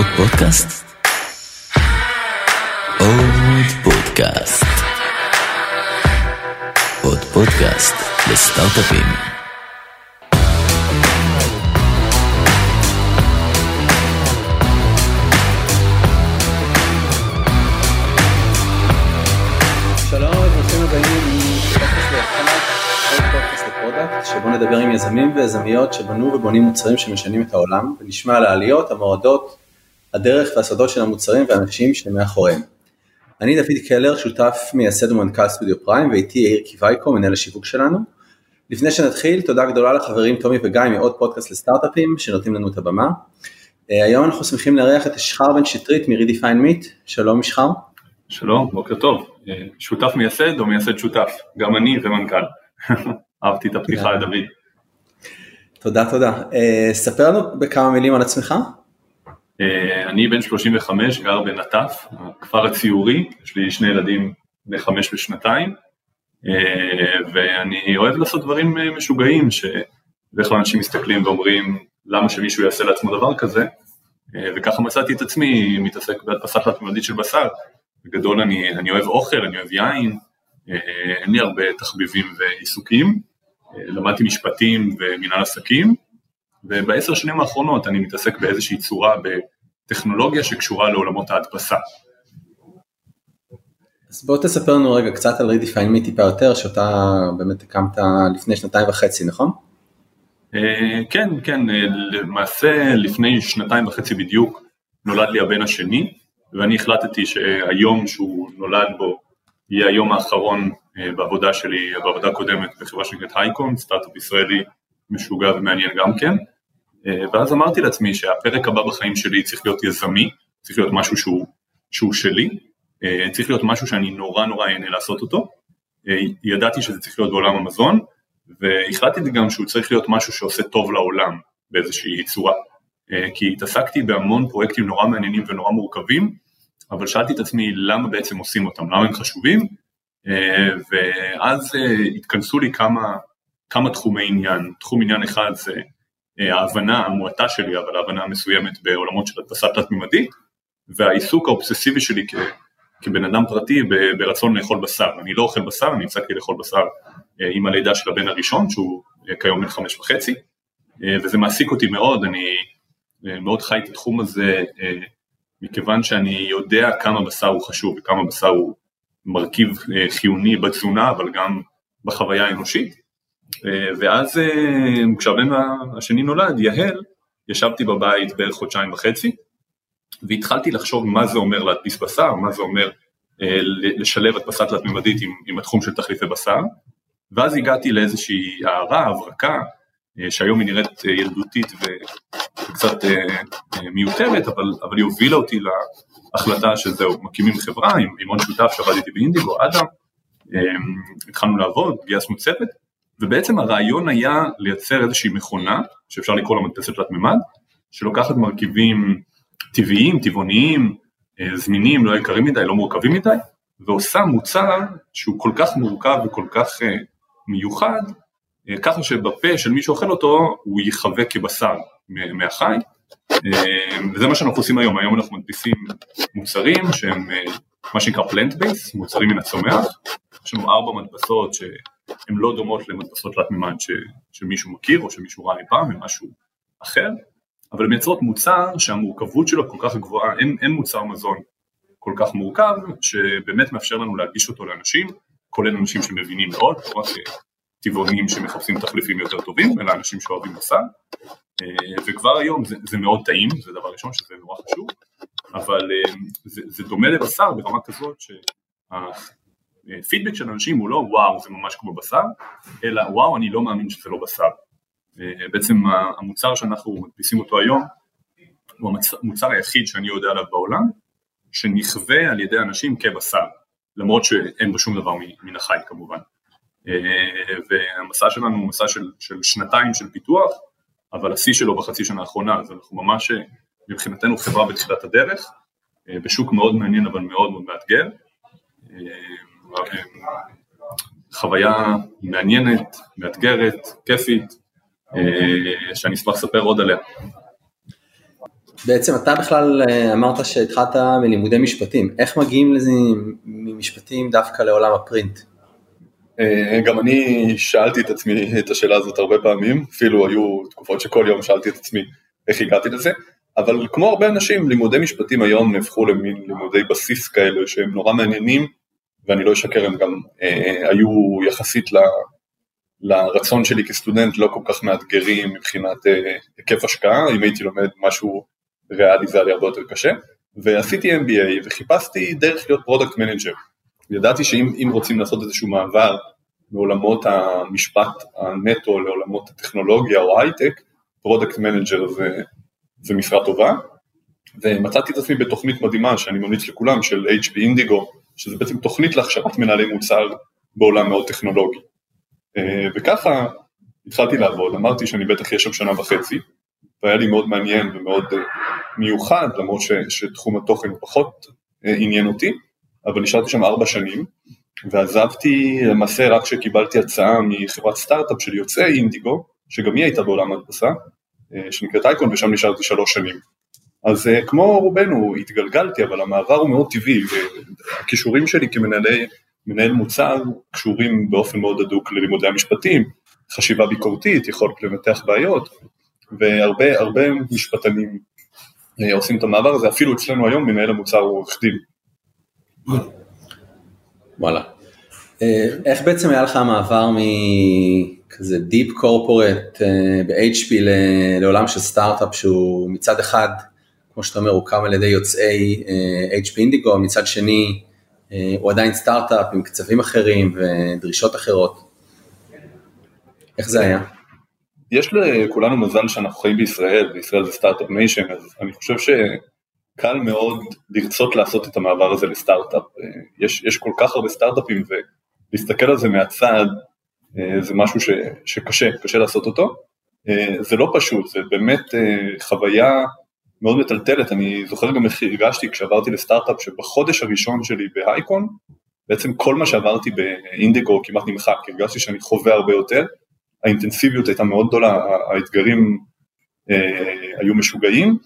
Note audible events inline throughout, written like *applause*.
עוד פודקאסט? עוד פודקאסט. עוד פודקאסט לסטארט-אפים. שבו נדבר עם יזמים ויזמיות שבנו ובונים מוצרים שמשנים את העולם ונשמע על העליות, המורדות, הדרך והסודות של המוצרים והאנשים שמאחוריהם. אני דוד קלר, שותף מייסד ומנכ"ל סטודיו פריים ואיתי יאיר קיווייקו, מנהל השיווק שלנו. לפני שנתחיל, תודה גדולה לחברים טומי וגיא מעוד פודקאסט לסטארט-אפים שנותנים לנו את הבמה. אה, היום אנחנו שמחים לארח את אשחר בן שטרית מ-Redefine Meet, שלום אשחר. שלום, בוקר טוב. אה, שותף מייסד או מייסד שותף? גם אני ומנכ"ל. *laughs* אהבתי את הפתיחה. לדוד. תודה תודה. אה, ספר לנו בכמה מילים על עצמך. אה, אני בן 35, גר בנטף, הכפר הציורי, יש לי שני ילדים בני חמש ושנתיים, אה, ואני אוהב לעשות דברים אה, משוגעים, שבדרך כלל אנשים מסתכלים ואומרים, למה שמישהו יעשה לעצמו דבר כזה, וככה מצאתי את עצמי מתעסק בהדפסה תלת-ממדית של בשר. בגדול אני, אני אוהב אוכל, אני אוהב יין, אין לי הרבה תחביבים ועיסוקים, למדתי משפטים ומנהל עסקים, ובעשר שנים האחרונות אני מתעסק באיזושהי צורה בטכנולוגיה שקשורה לעולמות ההדפסה. אז בוא תספר לנו רגע קצת על Redefine Me טיפה יותר, שאותה באמת הקמת לפני שנתיים וחצי, נכון? אה, כן, כן, אה, למעשה לפני שנתיים וחצי בדיוק נולד לי הבן השני, ואני החלטתי שהיום שהוא נולד בו יהיה היום האחרון אה, בעבודה שלי, בעבודה קודמת בחברה שנקראת הייקון, סטארט-אפ ישראלי משוגע ומעניין גם כן, ואז אמרתי לעצמי שהפרק הבא בחיים שלי צריך להיות יזמי, צריך להיות משהו שהוא, שהוא שלי, אה, צריך להיות משהו שאני נורא נורא אהנה לעשות אותו, אה, ידעתי שזה צריך להיות בעולם המזון, והחלטתי גם שהוא צריך להיות משהו שעושה טוב לעולם באיזושהי צורה. אה, כי התעסקתי בהמון פרויקטים נורא מעניינים ונורא מורכבים, אבל שאלתי את עצמי למה בעצם עושים אותם, למה הם חשובים, אה, ואז אה, התכנסו לי כמה, כמה תחומי עניין. תחום עניין אחד זה אה, ההבנה המועטה שלי, אבל ההבנה המסוימת בעולמות של הדפסה תלת-ממדית, והעיסוק האובססיבי שלי כ, כבן אדם פרטי ב- ברצון לאכול בשר. אני לא אוכל בשר, אני הפסקתי לאכול בשר אה, עם הלידה של הבן הראשון, שהוא אה, כיום בן חמש וחצי, אה, וזה מעסיק אותי מאוד, אני אה, מאוד חי את התחום הזה, אה, מכיוון שאני יודע כמה בשר הוא חשוב וכמה בשר הוא מרכיב אה, חיוני בתזונה, אבל גם בחוויה האנושית. אה, ואז אה, כשהבן השני נולד, יהל, ישבתי בבית בערך חודשיים וחצי, והתחלתי לחשוב מה זה אומר להדפיס בשר, מה זה אומר אה, לשלב הדפסה תלת-ממדית עם, עם התחום של תחליפי בשר, ואז הגעתי לאיזושהי הערה, הברקה, שהיום היא נראית ילדותית וקצת מיותרת, אבל, אבל היא הובילה אותי להחלטה שזהו, מקימים חברה עם, עם עוד שותף שעבד איתי באינדיגו, אדם, התחלנו לעבוד, גייסנו צוות, ובעצם הרעיון היה לייצר איזושהי מכונה, שאפשר לקרוא לה מדפסת תלת מימד, שלוקחת מרכיבים טבעיים, טבעוניים, אה, זמינים, לא יקרים מדי, לא מורכבים מדי, ועושה מוצר שהוא כל כך מורכב וכל כך אה, מיוחד, אה, ככה שבפה של מי שאוכל אותו הוא יחווה כבשר מהחי, וזה מה שאנחנו עושים היום, היום אנחנו מדפיסים מוצרים שהם מה שנקרא פלנט בייס, מוצרים מן הצומח, יש לנו ארבע מדפסות שהן לא דומות למדפסות תלת מימד ש- שמישהו מכיר או שמישהו ראה אי פעם, הם משהו אחר, אבל הן מייצרות מוצר שהמורכבות שלו כל כך גבוהה, אין, אין מוצר מזון כל כך מורכב, שבאמת מאפשר לנו להגיש אותו לאנשים, כולל אנשים שמבינים מאוד, לא רק אה, טבעונים שמחפשים תחליפים יותר טובים, אלא אנשים שאוהבים בשר, אה, וכבר היום זה, זה מאוד טעים, זה דבר ראשון שזה נורא חשוב, אבל אה, זה, זה דומה לבשר ברמה כזאת שהפידבק של אנשים הוא לא וואו זה ממש כמו בשר, אלא וואו אני לא מאמין שזה לא בשר. אה, בעצם המוצר שאנחנו מדפיסים אותו היום הוא המוצר היחיד שאני יודע עליו בעולם שנכווה על ידי אנשים כבשר למרות שאין בו שום דבר מן החי כמובן אה, והמסע שלנו הוא מסע של, של שנתיים של פיתוח אבל השיא שלו בחצי שנה האחרונה אז אנחנו ממש אה, מבחינתנו חברה בתחילת הדרך אה, בשוק מאוד מעניין אבל מאוד מאוד מאתגר אה, אה, חוויה מעניינת, מאתגרת, כיפית, אה, שאני אשמח לספר עוד עליה. בעצם אתה בכלל אה, אמרת שהתחלת מלימודי משפטים, איך מגיעים לזה ממשפטים דווקא לעולם הפרינט? אה, גם אני שאלתי את עצמי את השאלה הזאת הרבה פעמים, אפילו היו תקופות שכל יום שאלתי את עצמי איך הגעתי לזה, אבל כמו הרבה אנשים, לימודי משפטים היום נהפכו למין לימודי בסיס כאלה שהם נורא מעניינים, ואני לא אשקר, הם גם אה, היו יחסית ל, לרצון שלי כסטודנט לא כל כך מאתגרים מבחינת אה, היקף השקעה, אם הייתי לומד משהו ריאלי זה היה לי הרבה יותר קשה, ועשיתי MBA וחיפשתי דרך להיות product manager. ידעתי שאם רוצים לעשות איזשהו מעבר מעולמות המשפט הנטו לעולמות הטכנולוגיה או הייטק, product manager זה, זה משרה טובה, ומצאתי את עצמי בתוכנית מדהימה שאני ממליץ לכולם של HP אינדיגו, שזה בעצם תוכנית להכשרת מנהלי מוצר בעולם מאוד טכנולוגי. אה, וככה התחלתי לעבוד, אמרתי שאני בטח אהיה שם שנה וחצי, והיה לי מאוד מעניין ומאוד אה, מיוחד, למרות שתחום התוכן פחות אה, עניין אותי, אבל נשארתי שם ארבע שנים, ועזבתי למעשה רק כשקיבלתי הצעה מחברת סטארט-אפ של יוצאי אינדיגו, שגם היא הייתה בעולם ההדפסה, שנקראת אייקון, ושם נשארתי שלוש שנים. אז כמו רובנו התגלגלתי, אבל המעבר הוא מאוד טבעי, והכישורים שלי כמנהלי מנהל מוצר קשורים באופן מאוד הדוק ללימודי המשפטים, חשיבה ביקורתית, יכולת לנתח בעיות, והרבה הרבה משפטנים אה, עושים את המעבר הזה, אפילו אצלנו היום מנהל המוצר הוא עורך דין. וואלה. אה, איך בעצם היה לך המעבר מכזה דיפ קורפורט אה, ב-HP לעולם של סטארט-אפ שהוא מצד אחד, כמו שאתה אומר, הוקם על ידי יוצאי HP אינדיגו, מצד שני אה, הוא עדיין סטארט-אפ עם קצבים אחרים ודרישות אחרות. איך זה היה? יש לכולנו מזל שאנחנו חיים בישראל, וישראל זה start-up nation, אז אני חושב שקל מאוד לרצות לעשות את המעבר הזה לסטארט-אפ. אה, יש, יש כל כך הרבה סטארט-אפים ולהסתכל על זה מהצד אה, זה משהו ש, שקשה, קשה לעשות אותו. זה לא פשוט, זה באמת חוויה מאוד מטלטלת, אני זוכר גם איך הרגשתי כשעברתי לסטארט-אפ שבחודש הראשון שלי בהייקון, בעצם כל מה שעברתי באינדיגו כמעט נמחק, הרגשתי שאני חווה הרבה יותר, האינטנסיביות הייתה מאוד גדולה, האתגרים אה, היו משוגעים,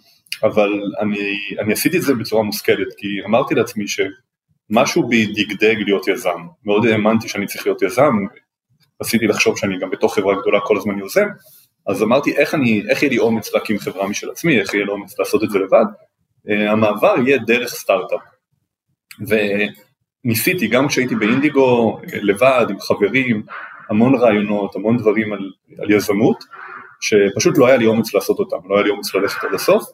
אבל אני, אני עשיתי את זה בצורה מושכלת, כי אמרתי לעצמי שמשהו בי דגדג להיות יזם, מאוד האמנתי שאני צריך להיות יזם, רציתי לחשוב שאני גם בתוך חברה גדולה כל הזמן יוזם, אז אמרתי איך אני, איך יהיה לי אומץ להקים חברה משל עצמי, איך יהיה לי אומץ לעשות את זה לבד, uh, המעבר יהיה דרך סטארט-אפ. וניסיתי, גם כשהייתי באינדיגו, לבד, עם חברים, המון רעיונות, המון דברים על, על יזמות, שפשוט לא היה לי אומץ לעשות אותם, לא היה לי אומץ ללכת עד הסוף,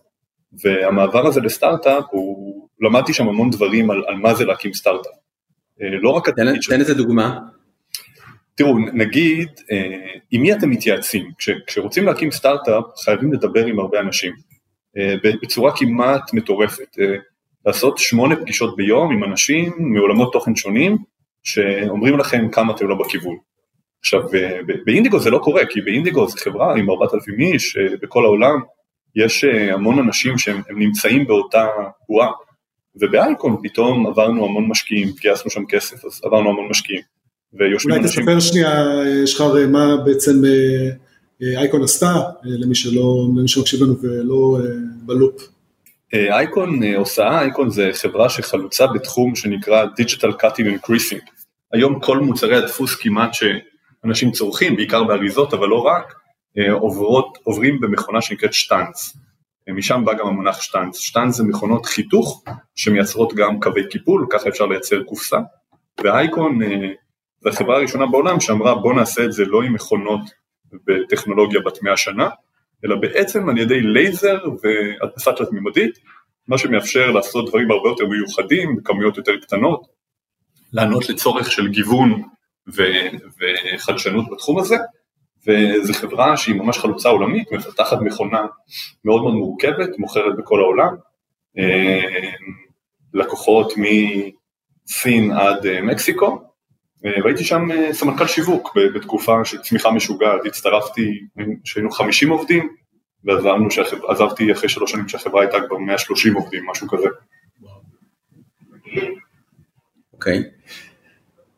והמעבר הזה לסטארט-אפ, הוא, למדתי שם המון דברים על, על מה זה להקים סטארט-אפ. Uh, לא רק תן, תן איזה דוגמה. תראו, נגיד, אה, עם מי אתם מתייעצים? כש, כשרוצים להקים סטארט-אפ חייבים לדבר עם הרבה אנשים, אה, בצורה כמעט מטורפת, אה, לעשות שמונה פגישות ביום עם אנשים מעולמות תוכן שונים, שאומרים לכם כמה אתם לא בכיוון. עכשיו, באינדיגו זה לא קורה, כי באינדיגו זו חברה עם 4,000 איש בכל העולם, יש המון אנשים שהם נמצאים באותה בועה, ובאייקון פתאום עברנו המון משקיעים, גייסנו שם כסף, אז עברנו המון משקיעים. ויושבים אנשים... אולי תספר שנייה, שחר, מה בעצם אה, אה, אייקון עשתה, אה, למי שלא, למי שמקשיב לנו ולא בלופ. אייקון עושה, אייקון זה חברה שחלוצה בתחום שנקרא Digital Cutting and Creasing. היום כל מוצרי הדפוס כמעט שאנשים צורכים, בעיקר באריזות, אבל לא רק, עוברות, עוברים במכונה שנקראת שטאנץ. משם בא גם המונח שטאנץ. שטאנץ זה מכונות חיתוך שמייצרות גם קווי קיפול, ככה אפשר לייצר קופסה. ואייקון זו החברה הראשונה בעולם שאמרה בוא נעשה את זה לא עם מכונות בטכנולוגיה בת מאה שנה, אלא בעצם על ידי לייזר והדפסה תלת-ממדית, מה שמאפשר לעשות דברים הרבה יותר מיוחדים, בכמויות יותר קטנות, לענות לצורך של גיוון ו- וחדשנות בתחום הזה, וזו חברה שהיא ממש חלוצה עולמית, מפתחת מכונה מאוד מאוד מורכבת, מוכרת בכל העולם, אה, לקוחות מסין עד אה, מקסיקו, והייתי שם אה, סמנכ"ל שיווק בתקופה של צמיחה משוגעת, הצטרפתי כשהיינו 50 עובדים ועזבתי אחרי שלוש שנים שהחברה הייתה כבר 130 עובדים, משהו כזה. אוקיי. Okay.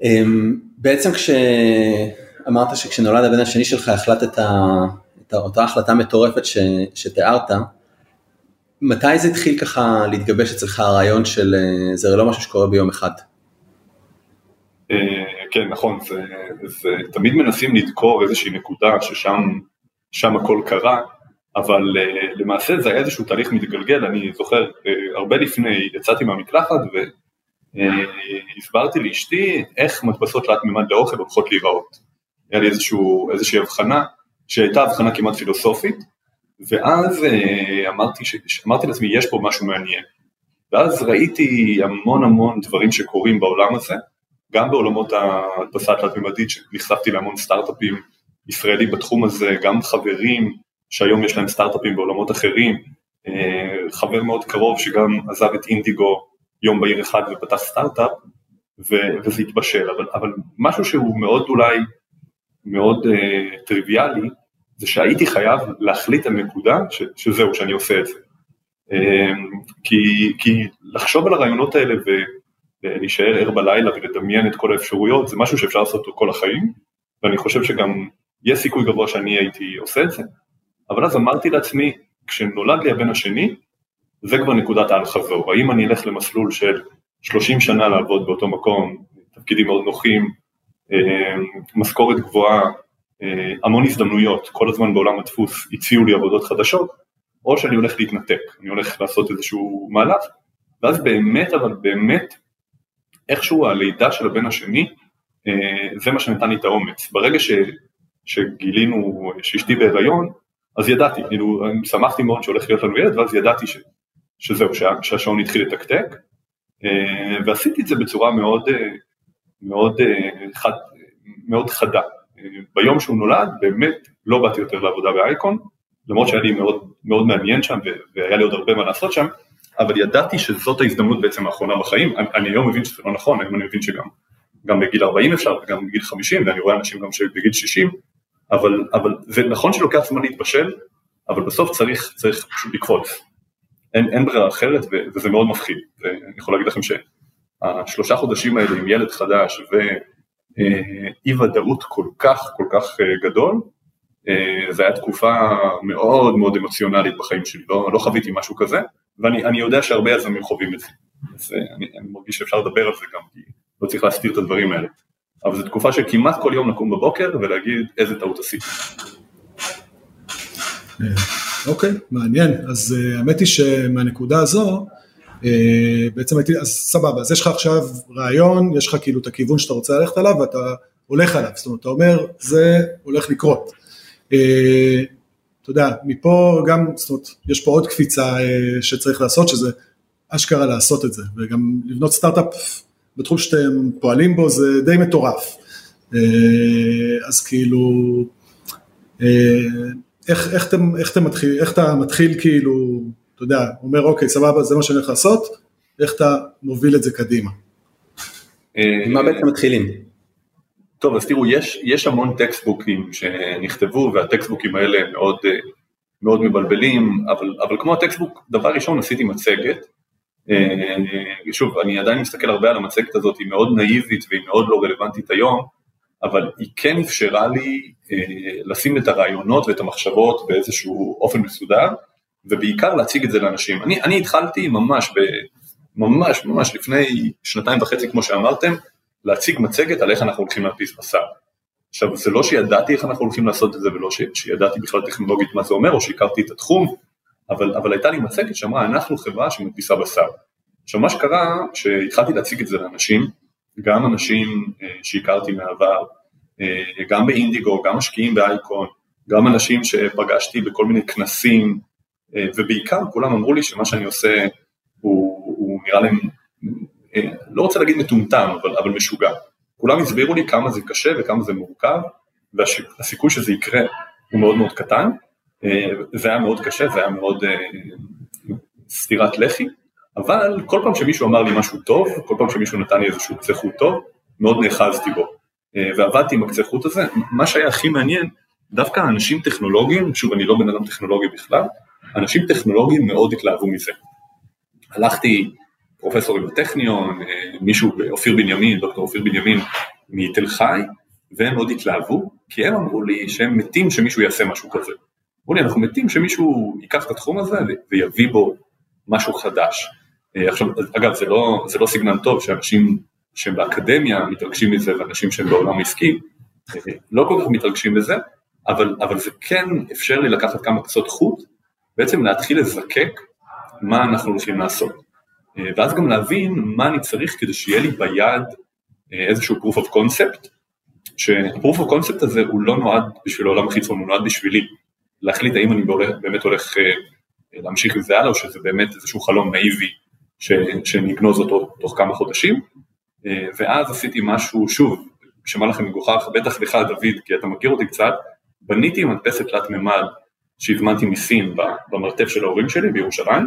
אמ, בעצם כשאמרת שכשנולד הבן השני שלך החלטת את אותה החלטה מטורפת ש... שתיארת, מתי זה התחיל ככה להתגבש אצלך הרעיון של אה, זה לא משהו שקורה ביום אחד? אה, כן, נכון, זה, זה תמיד מנסים לדקור איזושהי נקודה ששם שם הכל קרה, אבל uh, למעשה זה היה איזשהו תהליך מתגלגל, אני זוכר uh, הרבה לפני יצאתי מהמקלחת והסברתי uh, לאשתי איך מדפסות תלת מימד לאוכל הולכות להיראות. היה לי איזשהו, איזושהי הבחנה שהייתה הבחנה כמעט פילוסופית, ואז אמרתי, ש, אמרתי לעצמי יש פה משהו מעניין. ואז ראיתי המון המון דברים שקורים בעולם הזה, גם בעולמות ההדפסה התלת-ממדית, שנחשפתי להמון סטארט-אפים ישראלים בתחום הזה, גם חברים שהיום יש להם סטארט-אפים בעולמות אחרים, אה, חבר מאוד קרוב שגם עזב את אינדיגו יום בהיר אחד ופתח סטארט-אפ, וזה התבשל, אבל, אבל משהו שהוא מאוד אולי, מאוד uh, טריוויאלי, זה שהייתי חייב להחליט על נקודה ש, שזהו, שאני עושה את זה. Uh, כי, כי לחשוב על הרעיונות האלה ו... להישאר ער בלילה ולדמיין את כל האפשרויות, זה משהו שאפשר לעשות אותו כל החיים, ואני חושב שגם יש סיכוי גבוה שאני הייתי עושה את זה, אבל אז אמרתי לעצמי, כשנולד לי הבן השני, זה כבר נקודת האל חזור, האם אני אלך למסלול של 30 שנה לעבוד באותו מקום, תפקידים מאוד נוחים, אה, משכורת גבוהה, אה, המון הזדמנויות, כל הזמן בעולם הדפוס הציעו לי עבודות חדשות, או שאני הולך להתנתק, אני הולך לעשות איזשהו מהלך, ואז באמת, אבל באמת, איכשהו הלידה של הבן השני, אה, זה מה שנתן לי את האומץ. ברגע ש, שגילינו שאשתי בהיריון, אז ידעתי, כאילו, שמחתי מאוד שהולך להיות לנו ילד, ואז ידעתי ש, שזהו, שה, שהשעון התחיל לתקתק, אה, ועשיתי את זה בצורה מאוד, אה, מאוד, חד, מאוד חדה. ביום שהוא נולד, באמת לא באתי יותר לעבודה באייקון, למרות שהיה לי מאוד, מאוד מעניין שם והיה לי עוד הרבה מה לעשות שם, אבל ידעתי שזאת ההזדמנות בעצם האחרונה בחיים, אני, אני היום מבין שזה לא נכון, היום אני מבין שגם גם בגיל 40 אפשר וגם בגיל 50 ואני רואה אנשים גם בגיל 60, אבל, אבל זה נכון שלוקח זמן להתבשל, אבל בסוף צריך, צריך פשוט לקפוץ, אין, אין ברירה אחרת וזה מאוד מפחיד, ואני יכול להגיד לכם שהשלושה חודשים האלה עם ילד חדש ואי ודאות כל כך כל כך אה, גדול, אה, זה היה תקופה מאוד מאוד אמוציונלית בחיים שלי, לא, לא חוויתי משהו כזה, ואני יודע שהרבה יזמים חווים את זה, אז אה, אני, אני מרגיש שאפשר לדבר על זה גם, כי לא צריך להסתיר את הדברים האלה, אבל זו תקופה שכמעט כל יום לקום בבוקר ולהגיד איזה טעות עשיתי. אה, אוקיי, מעניין, אז אה, האמת היא שמהנקודה הזו, בעצם הייתי, אז סבבה, אז יש לך עכשיו רעיון, יש לך כאילו את הכיוון שאתה רוצה ללכת עליו ואתה הולך עליו, זאת אומרת, אתה אומר, זה הולך לקרות. אתה יודע, מפה גם, זאת אומרת, יש פה עוד קפיצה אה, שצריך לעשות, שזה אשכרה לעשות את זה, וגם לבנות סטארט-אפ בתחום שאתם פועלים בו זה די מטורף. אה, אז כאילו, אה, איך, איך, אתם, איך, אתם מתחיל, איך אתה מתחיל כאילו, אתה יודע, אומר אוקיי סבבה זה מה שאני הולך לעשות, איך אתה מוביל את זה קדימה. מה בעצם מתחילים? טוב, אז תראו, יש, יש המון טקסטבוקים שנכתבו, והטקסטבוקים האלה מאוד, אה, מאוד מבלבלים, אבל, אבל כמו הטקסטבוק, דבר ראשון עשיתי מצגת. אה, שוב, אני עדיין מסתכל הרבה על המצגת הזאת, היא מאוד נאיבית והיא מאוד לא רלוונטית היום, אבל היא כן אפשרה לי אה, לשים את הרעיונות ואת המחשבות באיזשהו אופן מסודר, ובעיקר להציג את זה לאנשים. אני, אני התחלתי ממש, ב, ממש ממש לפני שנתיים וחצי כמו שאמרתם, להציג מצגת על איך אנחנו הולכים להדפיס בשר. עכשיו זה לא שידעתי איך אנחנו הולכים לעשות את זה ולא ש, שידעתי בכלל טכנולוגית מה זה אומר או שהכרתי את התחום, אבל, אבל הייתה לי מצגת שאמרה אנחנו חברה שמדפיסה בשר. עכשיו מה שקרה שהתחלתי להציג את זה לאנשים, גם אנשים אה, שהכרתי מהעבר, אה, גם באינדיגו, גם משקיעים באייקון, גם אנשים שפגשתי בכל מיני כנסים אה, ובעיקר כולם אמרו לי שמה שאני עושה הוא, הוא נראה להם לא רוצה להגיד מטומטם, אבל, אבל משוגע. כולם הסבירו לי כמה זה קשה וכמה זה מורכב, והסיכוי שזה יקרה הוא מאוד מאוד קטן. אה, זה היה מאוד קשה, זה היה מאוד אה, סטירת לחי, אבל כל פעם שמישהו אמר לי משהו טוב, כל פעם שמישהו נתן לי איזשהו קצה חוט טוב, מאוד נאחזתי בו. ועבדתי עם הקצה חוט הזה, מה שהיה הכי מעניין, דווקא אנשים טכנולוגיים, שוב אני לא בן אדם טכנולוגי בכלל, אנשים טכנולוגיים מאוד התלהבו מזה. הלכתי פרופסורים בטכניון, אה, מישהו, אופיר בנימין, דוקטור אופיר בנימין מתל חי, והם מאוד התלהבו, כי הם אמרו לי שהם מתים שמישהו יעשה משהו כזה. אמרו לי, אנחנו מתים שמישהו ייקח את התחום הזה ויביא בו משהו חדש. עכשיו, אגב, זה לא, זה לא סיגנל טוב שאנשים שהם באקדמיה מתרגשים מזה ואנשים שהם בעולם העסקי לא כל כך מתרגשים מזה, אבל, אבל זה כן אפשר לי לקחת כמה קצות חוט, בעצם להתחיל לזקק מה אנחנו הולכים לעשות. ואז גם להבין מה אני צריך כדי שיהיה לי ביד איזשהו proof of concept, שה-proof of concept הזה הוא לא נועד בשביל העולם החיצון, הוא נועד בשבילי להחליט האם אני באמת הולך להמשיך עם זה הלאה או שזה באמת איזשהו חלום נאיבי שנגנוז אותו תוך כמה חודשים. ואז עשיתי משהו, שוב, שמע לכם מגוחך, בטח לך דוד, כי אתה מכיר אותי קצת, בניתי מדפסת תלת מימד שהזמנתי מסין במרתף של ההורים שלי בירושלים,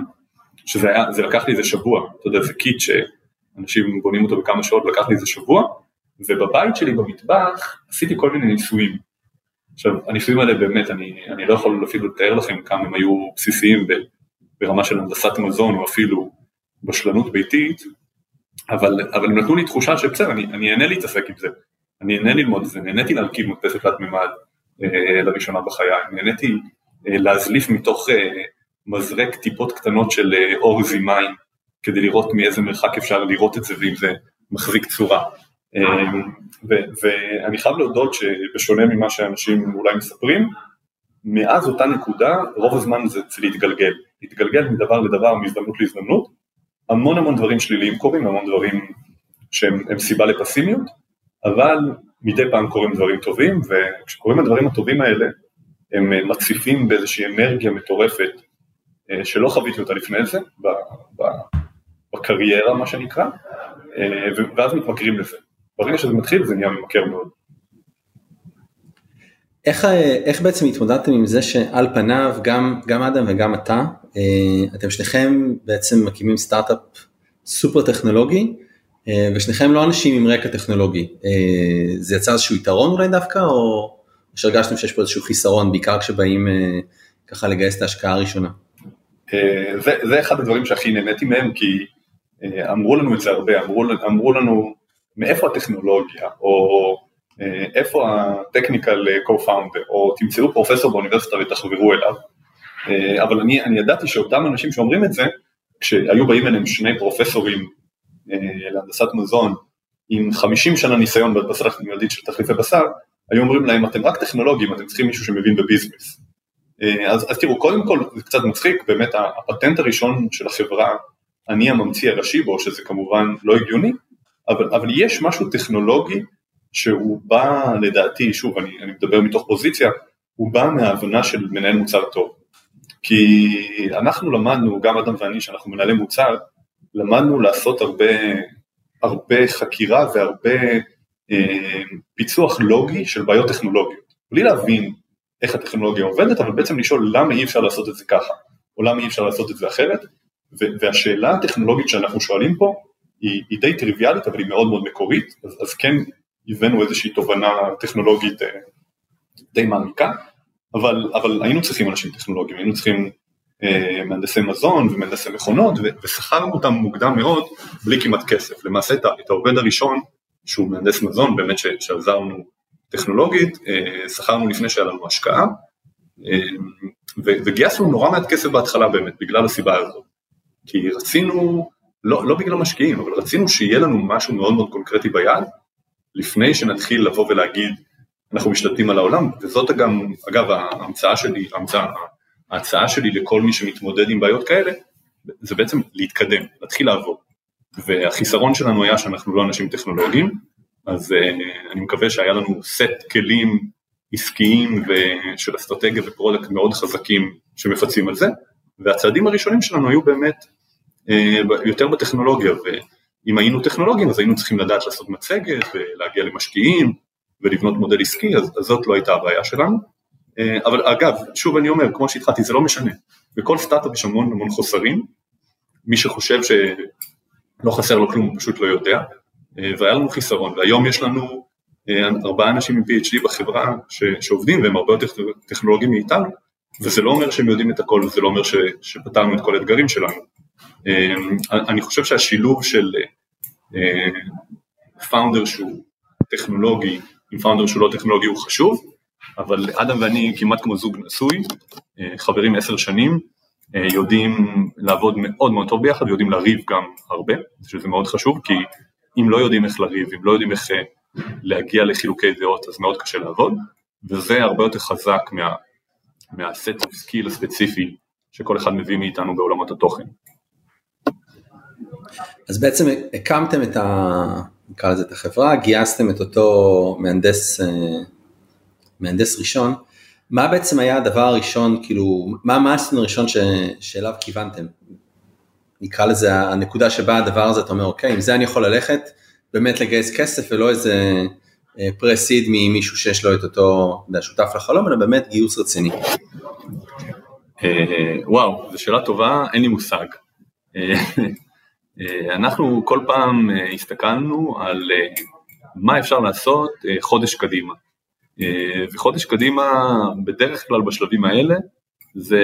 שזה היה, זה לקח לי איזה שבוע, אתה יודע, זה קיט שאנשים בונים אותו בכמה שעות, לקח לי איזה שבוע, ובבית שלי במטבח עשיתי כל מיני ניסויים. עכשיו, הניסויים האלה באמת, אני, אני לא יכול אפילו לתאר לכם כמה הם היו בסיסיים ברמה של הנדסת מזון או אפילו בשלנות ביתית, אבל, אבל הם נתנו לי תחושה שבסדר, אני, אני אהנה להתעסק עם זה, אני אהנה ללמוד את זה, נהניתי להרכיב מדפסת תלת מימד אה, לראשונה בחיי, נהניתי אה, להזליף מתוך אה, מזרק טיפות קטנות של אה, אור זימיים, כדי לראות מאיזה מרחק אפשר לראות את זה ואם זה מחזיק צורה. אה, ואני חייב להודות שבשונה ממה שאנשים אולי מספרים, מאז אותה נקודה רוב הזמן זה להתגלגל, להתגלגל מדבר לדבר, מהזדמנות להזדמנות, המון המון דברים שליליים קורים, המון דברים שהם סיבה לפסימיות, אבל מדי פעם קורים דברים טובים, וכשקורים הדברים הטובים האלה, הם מציפים באיזושהי אנרגיה מטורפת. אה, שלא חוויתי אותה לפני זה, בקריירה מה שנקרא, אה, ואז מתמכרים לזה. ברגע שזה מתחיל זה נהיה ממכר מאוד. איך, אה, איך בעצם התמודדתם עם זה שעל פניו גם, גם אדם וגם אתה, אתם שניכם בעצם מקימים סטארט-אפ סופר טכנולוגי, ושניכם לא אנשים עם רקע טכנולוגי. זה יצר איזשהו יתרון אולי דווקא, או שהרגשתם שיש פה איזשהו חיסרון, בעיקר כשבאים ככה לגייס את ההשקעה הראשונה? זה, זה אחד הדברים שהכי נהניתי מהם, כי אמרו לנו את זה הרבה, אמרו, אמרו לנו מאיפה הטכנולוגיה, או איפה הטכניקל co-founder, או תמצאו פרופסור באוניברסיטה ותחברו אליו, אבל אני, אני ידעתי שאותם אנשים שאומרים את זה, כשהיו באים אליהם שני פרופסורים להנדסת מזון, עם 50 שנה ניסיון בהדפסה מיידית של תחליפי בשר, היו אומרים להם אתם רק טכנולוגים, אתם צריכים מישהו שמבין בביזנס. אז, אז תראו, קודם כל זה קצת מצחיק, באמת הפטנט הראשון של החברה, אני הממציא הראשי בו, שזה כמובן לא הגיוני, אבל, אבל יש משהו טכנולוגי שהוא בא לדעתי, שוב אני, אני מדבר מתוך פוזיציה, הוא בא מההבנה של מנהל מוצר טוב. כי אנחנו למדנו, גם אדם ואני שאנחנו מנהלי מוצר, למדנו לעשות הרבה, הרבה חקירה והרבה אה, פיצוח לוגי של בעיות טכנולוגיות. בלי להבין איך הטכנולוגיה עובדת, אבל בעצם לשאול למה אי אפשר לעשות את זה ככה, או למה אי אפשר לעשות את זה אחרת, והשאלה הטכנולוגית שאנחנו שואלים פה היא, היא די טריוויאלית אבל היא מאוד מאוד מקורית, אז, אז כן הבאנו איזושהי תובנה טכנולוגית אה, די מעמיקה, אבל, אבל היינו צריכים אנשים טכנולוגיים, היינו צריכים אה, מהנדסי מזון ומהנדסי מכונות ושכרנו אותם מוקדם מאוד בלי כמעט כסף, למעשה את, את העובד הראשון שהוא מהנדס מזון באמת ש, שעזר לנו טכנולוגית, אה, שכרנו לפני שהיה לנו השקעה אה, וגייסנו נורא מעט כסף בהתחלה באמת בגלל הסיבה הזאת, כי רצינו לא, לא בגלל משקיעים, אבל רצינו שיהיה לנו משהו מאוד מאוד קונקרטי ביד, לפני שנתחיל לבוא ולהגיד, אנחנו משתלטים על העולם, וזאת גם, אגב, ההמצאה שלי, ההמצאה, ההצעה שלי לכל מי שמתמודד עם בעיות כאלה, זה בעצם להתקדם, להתחיל לעבוד. והחיסרון שלנו היה שאנחנו לא אנשים טכנולוגיים, אז uh, אני מקווה שהיה לנו סט כלים עסקיים ושל אסטרטגיה ו product מאוד חזקים שמפצים על זה, והצעדים הראשונים שלנו היו באמת אה, יותר בטכנולוגיה, ואם היינו טכנולוגים אז היינו צריכים לדעת לעשות מצגת ולהגיע למשקיעים ולבנות מודל עסקי, אז, אז זאת לא הייתה הבעיה שלנו. אה, אבל אגב, שוב אני אומר, כמו שהתחלתי, זה לא משנה. בכל סטארט-אפ יש המון המון חוסרים, מי שחושב שלא חסר לו כלום, הוא פשוט לא יודע, אה, והיה לנו חיסרון, והיום יש לנו ארבעה אנשים עם PhD בחברה ש, שעובדים והם הרבה יותר טכנולוגיים מאיתנו, וזה לא אומר שהם יודעים את הכל, וזה לא אומר ש, שפתרנו את כל האתגרים שלנו. אמ, אני חושב שהשילוב של פאונדר אה, שהוא טכנולוגי עם פאונדר שהוא לא טכנולוגי הוא חשוב, אבל אדם ואני כמעט כמו זוג נשוי, אה, חברים עשר שנים, אה, יודעים לעבוד מאוד מאוד טוב ביחד ויודעים לריב גם הרבה, שזה מאוד חשוב, כי אם לא יודעים איך לריב, אם לא יודעים איך אה, להגיע לחילוקי דעות, אז מאוד קשה לעבוד, וזה הרבה יותר חזק מה, מהסט of skill הספציפי שכל אחד מביא מאיתנו בעולמות התוכן. אז בעצם הקמתם את ה... נקרא לזה את החברה, גייסתם את אותו מהנדס, אה, מהנדס ראשון, מה בעצם היה הדבר הראשון, כאילו, מה המאסטון הראשון ש, שאליו כיוונתם? נקרא לזה הנקודה שבה הדבר הזה, אתה אומר, אוקיי, עם זה אני יכול ללכת, באמת לגייס כסף ולא איזה פרסיד אה, ממישהו שיש לו את אותו, שותף לחלום, אלא באמת גיוס רציני. אה, וואו, זו שאלה טובה, אין לי מושג. אנחנו כל פעם הסתכלנו על מה אפשר לעשות חודש קדימה. אה, וחודש קדימה, בדרך כלל בשלבים האלה, זה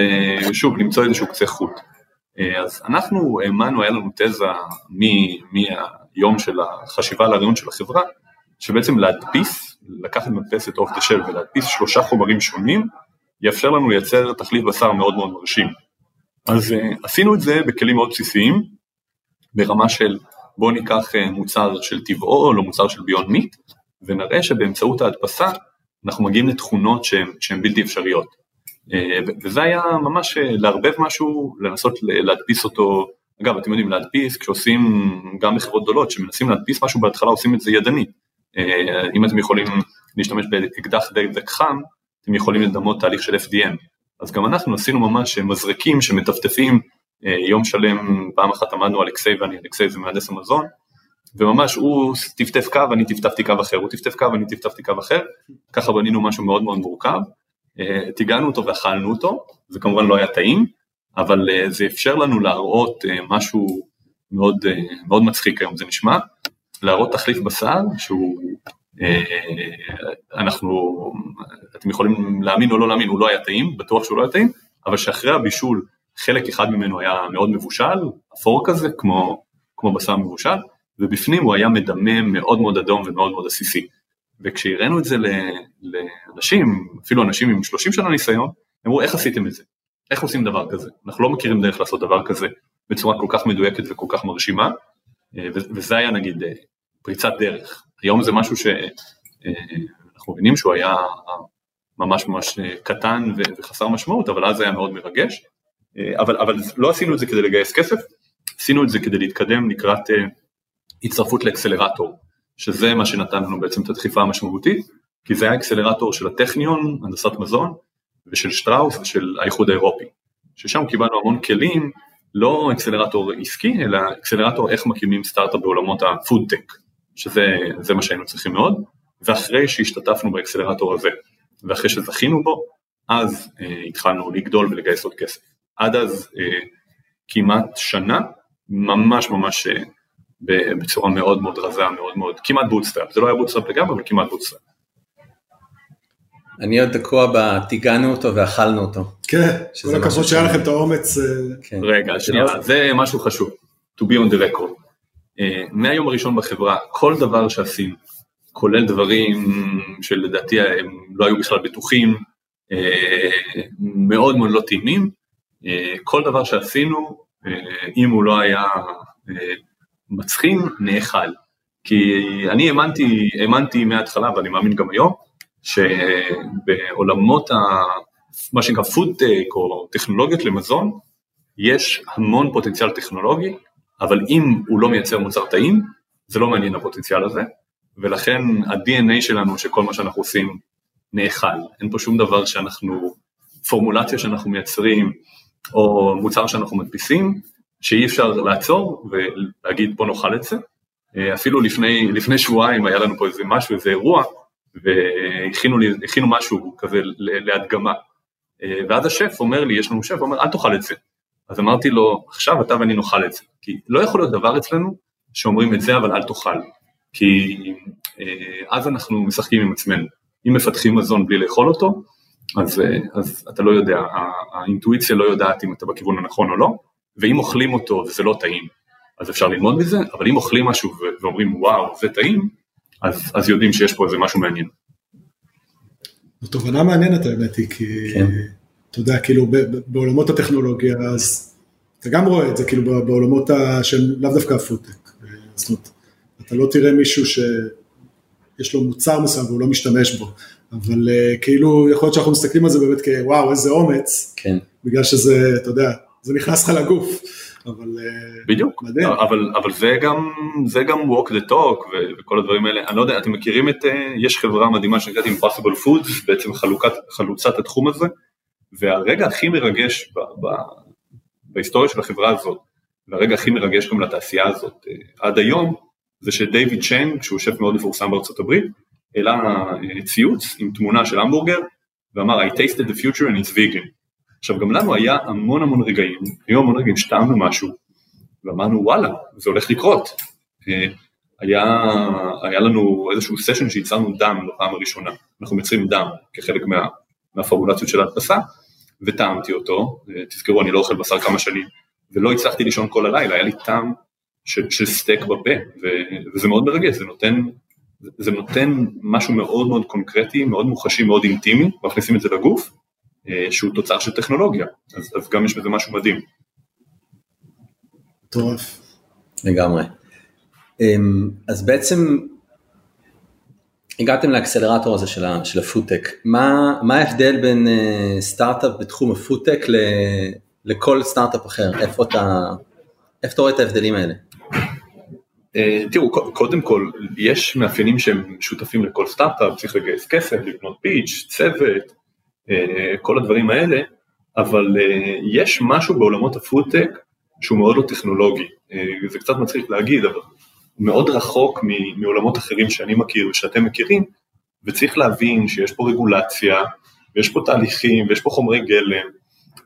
שוב למצוא איזשהו קצה חוט. אה, אז אנחנו האמנו, היה לנו תזה מהיום של החשיבה על הרעיון של החברה, שבעצם להדפיס, לקחת מדפסת אוף דה של ולהדפיס שלושה חומרים שונים, יאפשר לנו לייצר תחליף בשר מאוד מאוד מרשים. אז uh, עשינו את זה בכלים מאוד בסיסיים, ברמה של בואו ניקח uh, מוצר של טבעו או לא מוצר של ביון מיט, ונראה שבאמצעות ההדפסה אנחנו מגיעים לתכונות שהן בלתי אפשריות. אה, וזה היה ממש אה, לערבב משהו, לנסות להדפיס אותו, אגב אתם יודעים להדפיס כשעושים גם בחברות גדולות שמנסים להדפיס משהו בהתחלה עושים את זה ידני. אה, אם אתם יכולים להשתמש באקדח דק חם, אתם יכולים לדמות תהליך של FDM. אז גם אנחנו עשינו ממש מזרקים שמטפטפים יום שלם, פעם אחת עמדנו אקסי ואני אקסי זה מהנדס המזון, וממש הוא טפטף קו, אני טפטפתי קו אחר, הוא טפטף קו, אני טפטפתי קו אחר, ככה בנינו משהו מאוד מאוד מורכב, אה, טיגענו אותו ואכלנו אותו, זה כמובן לא היה טעים, אבל אה, זה אפשר לנו להראות אה, משהו מאוד, מאוד מצחיק היום זה נשמע, להראות תחליף בשר שהוא, אנחנו, אתם יכולים להאמין או לא להאמין, הוא לא היה טעים, בטוח שהוא לא היה טעים, אבל שאחרי הבישול חלק אחד ממנו היה מאוד מבושל, אפור כזה, כמו, כמו בשר מבושל, ובפנים הוא היה מדמם מאוד מאוד אדום ומאוד מאוד עסיסי. וכשהראינו את זה לאנשים, אפילו אנשים עם 30 שנה ניסיון, הם אמרו איך עשיתם את זה? איך עושים דבר כזה? אנחנו לא מכירים דרך לעשות דבר כזה בצורה כל כך מדויקת וכל כך מרשימה, אה, וזה היה נגיד אה, פריצת דרך. היום זה משהו שאנחנו אה, מבינים שהוא היה ממש ממש קטן וחסר משמעות, אבל אז היה מאוד מרגש. אבל, אבל לא עשינו את זה כדי לגייס כסף, עשינו את זה כדי להתקדם לקראת הצטרפות לאקסלרטור, שזה מה שנתן לנו בעצם את הדחיפה המשמעותית, כי זה היה אקסלרטור של הטכניון, הנדסת מזון, ושל שטראוס ושל האיחוד האירופי, ששם קיבלנו המון כלים, לא אקסלרטור עסקי, אלא אקסלרטור איך מקימים סטארט-אפ בעולמות הפודטק, שזה מה שהיינו צריכים מאוד, ואחרי שהשתתפנו באקסלרטור הזה, ואחרי שזכינו בו, אז אה, התחלנו לגדול ולגייס עוד כסף. עד אז אה, כמעט שנה, ממש ממש אה, בצורה מאוד מאוד רזה, מאוד מאוד, כמעט bootstrap, זה לא היה bootstrap לגמרי, אבל כמעט bootstrap. אני עוד תקוע ב"טיגענו אותו ואכלנו אותו". כן, כל הכבוד שהיה לכם את האומץ. אה, כן. רגע, שנייה, זה משהו חשוב, to be on the record. אה, מהיום הראשון בחברה, כל דבר שעשינו, כולל דברים שלדעתי הם לא היו בכלל בטוחים, אה, מאוד מאוד לא טעימים, כל דבר שעשינו, אם הוא לא היה מצחין נאכל. כי אני האמנתי, האמנתי מההתחלה ואני מאמין גם היום, שבעולמות ה... מה שנקרא פודטק או טכנולוגיות למזון, יש המון פוטנציאל טכנולוגי, אבל אם הוא לא מייצר מוצר טעים, זה לא מעניין הפוטנציאל הזה, ולכן ה-DNA שלנו שכל מה שאנחנו עושים נאכל, אין פה שום דבר שאנחנו, פורמולציה שאנחנו מייצרים, או מוצר שאנחנו מדפיסים, שאי אפשר לעצור ולהגיד בוא נאכל את זה. אה, אפילו לפני, לפני שבועיים היה לנו פה איזה משהו, איזה אירוע, והכינו משהו כזה להדגמה. אה, ואז השף אומר לי, יש לנו שף, אומר אל תאכל את זה. אז אמרתי לו, עכשיו אתה ואני נאכל את זה. כי לא יכול להיות דבר אצלנו שאומרים את זה אבל אל תאכל. כי אה, אז אנחנו משחקים עם עצמנו. אם מפתחים מזון בלי לאכול אותו, אז, אז אתה לא יודע, האינטואיציה לא יודעת אם אתה בכיוון הנכון או לא, ואם אוכלים אותו וזה לא טעים, אז אפשר ללמוד מזה, אבל אם אוכלים משהו ואומרים וואו זה טעים, אז, אז יודעים שיש פה איזה משהו מעניין. זו תובנה מעניינת האמת היא, כי כן. אתה יודע, כאילו בעולמות הטכנולוגיה, אז אתה גם רואה את זה, כאילו בעולמות ה- של לאו דווקא הפודטק. זאת אומרת, אתה לא תראה מישהו שיש לו מוצר מסוים והוא לא משתמש בו, אבל אה, כאילו, יכול להיות שאנחנו מסתכלים על זה באמת כוואו, איזה אומץ, כן. בגלל שזה, אתה יודע, זה נכנס לך לגוף, אבל... אה, בדיוק, מדהים. אבל, אבל זה גם, זה גם walk the talk ו- וכל הדברים האלה, אני לא יודע, אתם מכירים את, אה, יש חברה מדהימה שנקראת Impossible Foods, בעצם חלוקת, חלוצת התחום הזה, והרגע הכי מרגש ב, ב, בהיסטוריה של החברה הזאת, והרגע הכי מרגש גם לתעשייה הזאת אה, עד היום, זה שדייוויד צ'יין, שהוא שף מאוד מפורסם בארצות הברית, העלה ציוץ עם תמונה של המבורגר, ואמר I tasted the future and it's vegan. עכשיו גם לנו היה המון המון רגעים, היו המון רגעים שטעמנו משהו, ואמרנו וואלה, זה הולך לקרות. אה, היה, היה לנו איזשהו סשן שייצרנו דם בפעם הראשונה, אנחנו מייצרים דם כחלק מה, מהפורמולציות של ההדפסה, וטעמתי אותו, אה, תזכרו אני לא אוכל בשר כמה שנים, ולא הצלחתי לישון כל הלילה, היה לי טעם של, של סטייק בפה, ו, וזה מאוד מרגש, זה נותן, זה נותן משהו מאוד מאוד קונקרטי, מאוד מוחשי, מאוד אינטימי, מכניסים את זה לגוף, שהוא תוצר של טכנולוגיה, אז, אז גם יש בזה משהו מדהים. מטורף. לגמרי. אמ, אז בעצם הגעתם לאקסלרטור הזה של, ה- של הפודטק, מה, מה ההבדל בין אה, סטארט-אפ בתחום הפודטק ל, לכל סטארט-אפ אחר? איפה אתה, איפה אתה רואה את ההבדלים האלה? אה, תראו, קודם כל, יש מאפיינים שהם שותפים לכל סטארט-אפ, צריך לגייס כסף, לבנות pitch, צוות, אה, כל הדברים האלה, אבל אה, יש משהו בעולמות הפודטק שהוא מאוד לא טכנולוגי, אה, זה קצת מצחיק להגיד, אבל מאוד רחוק מעולמות אחרים שאני מכיר ושאתם מכירים, וצריך להבין שיש פה רגולציה, ויש פה תהליכים, ויש פה חומרי גלם,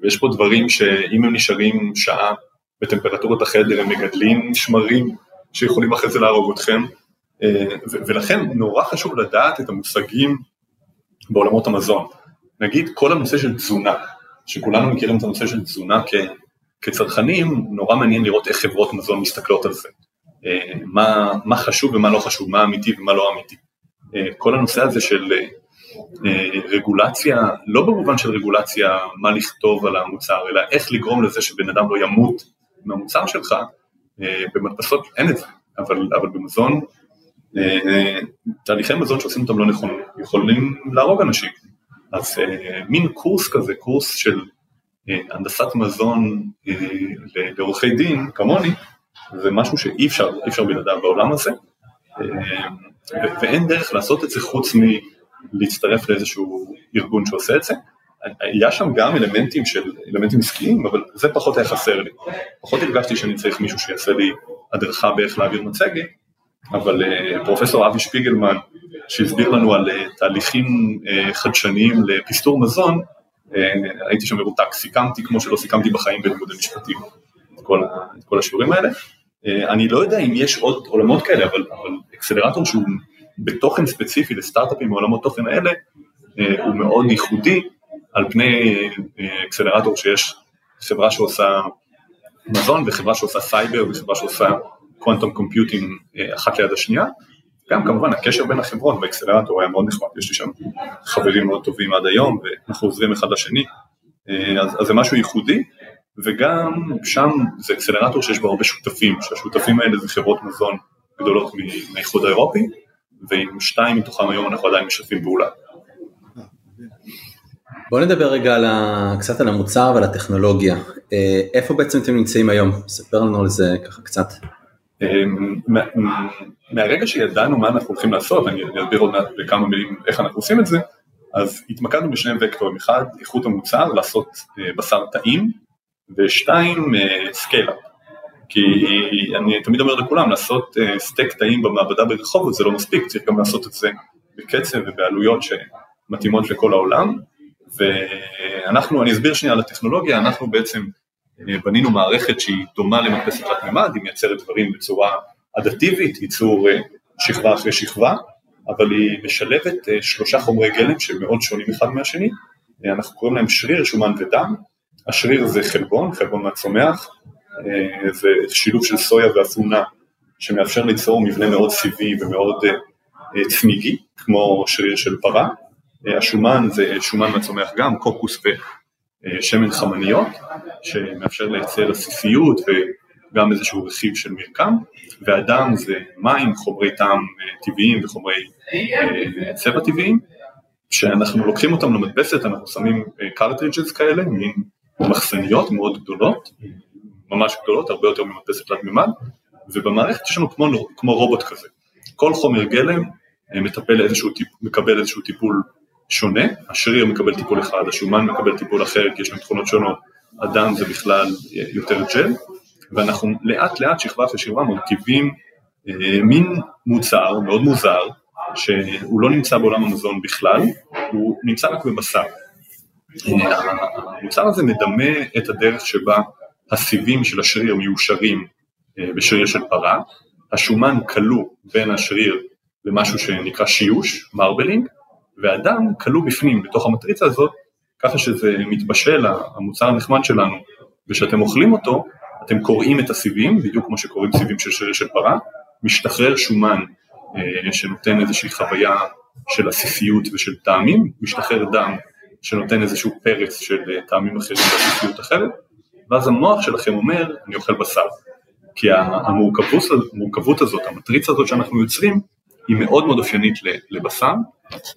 ויש פה דברים שאם הם נשארים שעה בטמפרטורת החדר הם מגדלים שמרים שיכולים אחרי זה להרוג אתכם, אה, ולכן נורא חשוב לדעת את המושגים בעולמות המזון. נגיד כל הנושא של תזונה, שכולנו מכירים את הנושא של תזונה כ, כצרכנים, נורא מעניין לראות איך חברות מזון מסתכלות על זה. אה, מה, מה חשוב ומה לא חשוב, מה אמיתי ומה לא אמיתי. אה, כל הנושא הזה של אה, רגולציה, לא במובן של רגולציה מה לכתוב על המוצר, אלא איך לגרום לזה שבן אדם לא ימות מהמוצר שלך, במדפסות אין את זה, אבל, אבל במזון, תהליכי מזון שעושים אותם לא נכון, יכולים להרוג אנשים. אז אה, מין קורס כזה, קורס של אה, הנדסת מזון אה, לעורכי דין כמוני, זה משהו שאי אפשר, אי אפשר בלעדיו בעולם הזה, אה, ואין דרך לעשות את זה חוץ מלהצטרף לאיזשהו ארגון שעושה את זה. היה שם גם אלמנטים של, אלמנטים עסקיים, אבל זה פחות היה חסר לי. פחות הרגשתי שאני צריך מישהו שיעשה לי הדרכה באיך להעביר מצגת, אבל אה, פרופסור אבי שפיגלמן, שהסביר לנו על אה, תהליכים אה, חדשניים לפסטור מזון, הייתי שם מרותק, סיכמתי כמו שלא סיכמתי בחיים בלימודי משפטים, את כל, כל השיעורים האלה. אני לא יודע אם יש עוד עולמות כאלה, אבל, אבל אקסלרטור שהוא בתוכן ספציפי לסטארט-אפים מעולמות תוכן האלה, הוא מאוד ייחודי על פני אקסלרטור שיש חברה שעושה מזון וחברה שעושה סייבר וחברה שעושה quantum computing אה, אחת ליד השנייה. גם כמובן הקשר בין החברות באקסלרטור היה מאוד נחמד, יש לי שם חברים מאוד טובים עד היום ואנחנו עוזרים אחד לשני, אה, אז, אז זה משהו ייחודי וגם שם זה אקסלרטור שיש בו הרבה שותפים, שהשותפים האלה זה חברות מזון גדולות מהאיחוד האירופי ועם שתיים מתוכם היום אנחנו עדיין משתפים פעולה. בוא נדבר רגע על ה... קצת על המוצר ועל הטכנולוגיה. אה, איפה בעצם אתם נמצאים היום? ספר לנו על זה ככה קצת. אמ, מה- מהרגע שידענו מה אנחנו הולכים לעשות, אני אסביר עוד מעט בכמה מילים איך אנחנו עושים את זה, אז התמקדנו בשני וקטורים, אחד איכות המוצר, לעשות אה, בשר טעים, ושתיים סקיילה. כי אני תמיד אומר לכולם, לעשות אה, סטייק טעים במעבדה ברחובות זה לא מספיק, צריך גם לעשות את זה בקצב ובעלויות שמתאימות לכל העולם, ואנחנו, אני אסביר שנייה על הטכנולוגיה, אנחנו בעצם אה, בנינו מערכת שהיא דומה למדפסת תלת מימד, היא מייצרת דברים בצורה אדטיבית, ייצור אה, שכבה אחרי שכבה, אבל היא משלבת אה, שלושה חומרי גלם שמאוד שונים אחד מהשני, אה, אנחנו קוראים להם שריר, שומן ודם, השריר זה חלבון, חלבון מהצומח, אה, זה שילוב של סויה ואפונה שמאפשר ליצור מבנה מאוד סיבי ומאוד אה, אה, צמיגי, כמו שריר של פרה, אה, השומן זה שומן מהצומח גם, קוקוס אה, שמן חמניות, שמאפשר לייצר עסיסיות וגם איזשהו רכיב של מרקם, והדם זה מים, חומרי טעם טבעיים וחומרי צבע טבעיים, שאנחנו לוקחים אותם למדפסת, אנחנו שמים cartridges כאלה, מין מחסניות מאוד גדולות, ממש גדולות, הרבה יותר ממדפסת תלת מימד, ובמערכת יש לנו כמו, כמו רובוט כזה. כל חומר גלם אה, מטפל איזשהו מקבל איזשהו טיפול שונה, השריר מקבל טיפול אחד, השומן מקבל טיפול אחר, כי יש להם תכונות שונות, הדם זה בכלל אה, יותר ג'ל, ואנחנו לאט לאט שכבה אחרי שכבה מרכיבים אה, מין מוצר מאוד מוזר, שהוא לא נמצא בעולם המזון בכלל, הוא נמצא רק בבשר. המוצר הזה מדמה את הדרך שבה הסיבים של השריר מיושרים אה, בשריר של פרה, השומן כלוא בין השריר למשהו שנקרא שיוש, מרבלינג, והדם כלוא בפנים, בתוך המטריצה הזאת, ככה שזה מתבשל, המוצר הנחמד שלנו, וכשאתם אוכלים אותו, אתם קוראים את הסיבים, בדיוק כמו שקוראים סיבים של של פרה, משתחרר שומן אה, שנותן איזושהי חוויה של עסיסיות ושל טעמים, משתחרר דם שנותן איזשהו פרץ של אה, טעמים אחרים ועסיסיות אחרת, ואז המוח שלכם אומר, אני אוכל בשר. כי המורכבות הזאת, המטריצה הזאת שאנחנו יוצרים, היא מאוד מאוד אופיינית לבשר,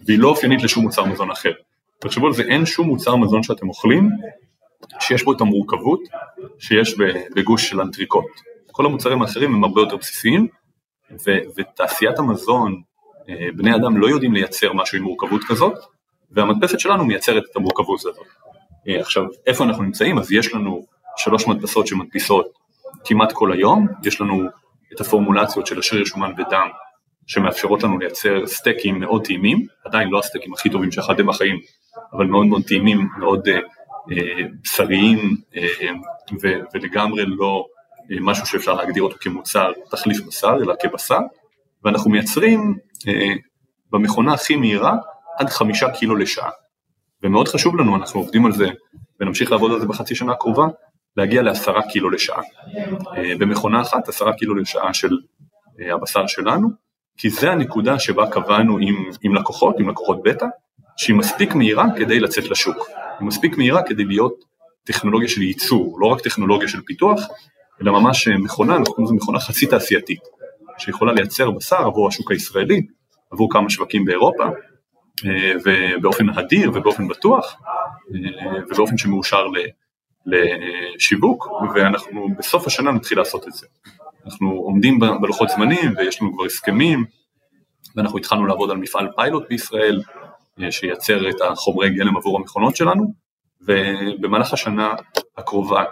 והיא לא אופיינית לשום מוצר מזון אחר. תחשבו על זה, אין שום מוצר מזון שאתם אוכלים, שיש בו את המורכבות שיש בגוש של אנטריקוט. כל המוצרים האחרים הם הרבה יותר בסיסיים, ו- ותעשיית המזון, אה, בני אדם לא יודעים לייצר משהו עם מורכבות כזאת, והמדפסת שלנו מייצרת את המורכבות הזאת. אה, עכשיו, איפה אנחנו נמצאים? אז יש לנו שלוש מדפסות שמדפיסות כמעט כל היום, יש לנו את הפורמולציות של השריר שומן ודם שמאפשרות לנו לייצר סטייקים מאוד טעימים, עדיין לא הסטייקים הכי טובים שאכלתם בחיים, אבל מאוד מאוד טעימים, מאוד אה, אה, בשריים אה, ו- ולגמרי לא אה, משהו שאפשר להגדיר אותו כמוצר תחליף בשר, אלא כבשר, ואנחנו מייצרים אה, במכונה הכי מהירה עד חמישה קילו לשעה. ומאוד חשוב לנו, אנחנו עובדים על זה ונמשיך לעבוד על זה בחצי שנה הקרובה, להגיע לעשרה קילו לשעה. אה, במכונה אחת עשרה קילו לשעה של אה, הבשר שלנו, כי זה הנקודה שבה קבענו עם, עם לקוחות, עם לקוחות בטא, שהיא מספיק מהירה כדי לצאת לשוק. היא מספיק מהירה כדי להיות טכנולוגיה של ייצור, לא רק טכנולוגיה של פיתוח, אלא ממש אה, מכונה, אנחנו קוראים לזה מכונה חצי תעשייתית, שיכולה לייצר בשר עבור השוק הישראלי, עבור כמה שווקים באירופה, ובאופן הדיר ובאופן בטוח, ובאופן שמאושר לשיווק, ואנחנו בסוף השנה נתחיל לעשות את זה. אנחנו עומדים בלוחות זמנים ויש לנו כבר הסכמים, ואנחנו התחלנו לעבוד על מפעל פיילוט בישראל, אה, שייצר את החומרי גלם עבור המכונות שלנו, ובמהלך השנה הקרובה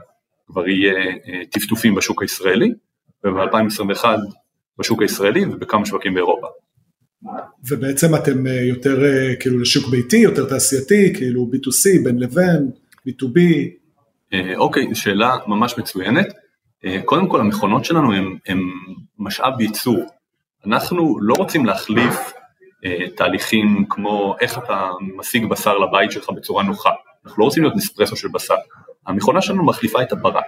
כבר יהיה אה, טפטופים בשוק הישראלי, וב-2021 בשוק הישראלי ובכמה שווקים באירופה. ובעצם אתם אה, יותר כאילו לשוק ביתי, יותר תעשייתי, כאילו B2C, בין לבין, B2B? אה, אוקיי, שאלה ממש מצוינת. אה, קודם כל המכונות שלנו הן משאב ייצור. אנחנו לא רוצים להחליף אה, תהליכים כמו איך אתה משיג בשר לבית שלך בצורה נוחה. אנחנו לא רוצים להיות נספרסו של בשר. המכונה שלנו מחליפה את הפרה.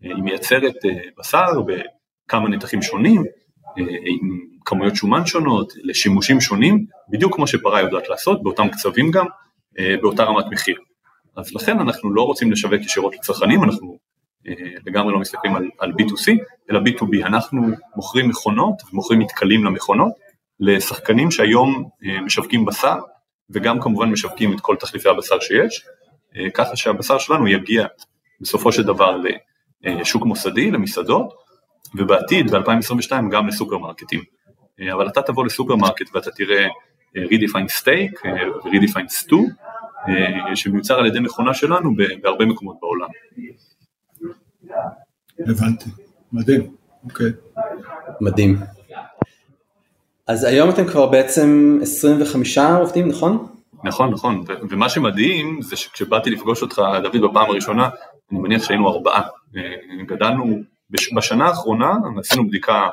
היא מייצרת בשר בכמה נתחים שונים, עם כמויות שומן שונות, לשימושים שונים, בדיוק כמו שפרה יודעת לעשות, באותם קצבים גם, באותה רמת מחיר. אז לכן אנחנו לא רוצים לשווק ישירות לצרכנים, אנחנו אה, לגמרי לא מסתכלים על, על B2C, אלא B2B, אנחנו מוכרים מכונות ומוכרים מתכלים למכונות לשחקנים שהיום אה, משווקים בשר וגם כמובן משווקים את כל תחליפי הבשר שיש, אה, ככה שהבשר שלנו יגיע בסופו של דבר לשוק מוסדי, למסעדות, ובעתיד, ב-2022, גם לסופרמרקטים. אבל אתה תבוא לסופרמרקט ואתה תראה Redefine Steak, Redefine Stew, אה, שמיוצר על ידי מכונה שלנו בהרבה מקומות בעולם. הבנתי, מדהים, אוקיי. מדהים. אז היום אתם כבר בעצם 25 עובדים, נכון? נכון, נכון, ומה שמדהים זה שכשבאתי לפגוש אותך, דוד, בפעם הראשונה, אני מניח שהיינו ארבעה. אה, גדלנו, בשנה האחרונה עשינו בדיקה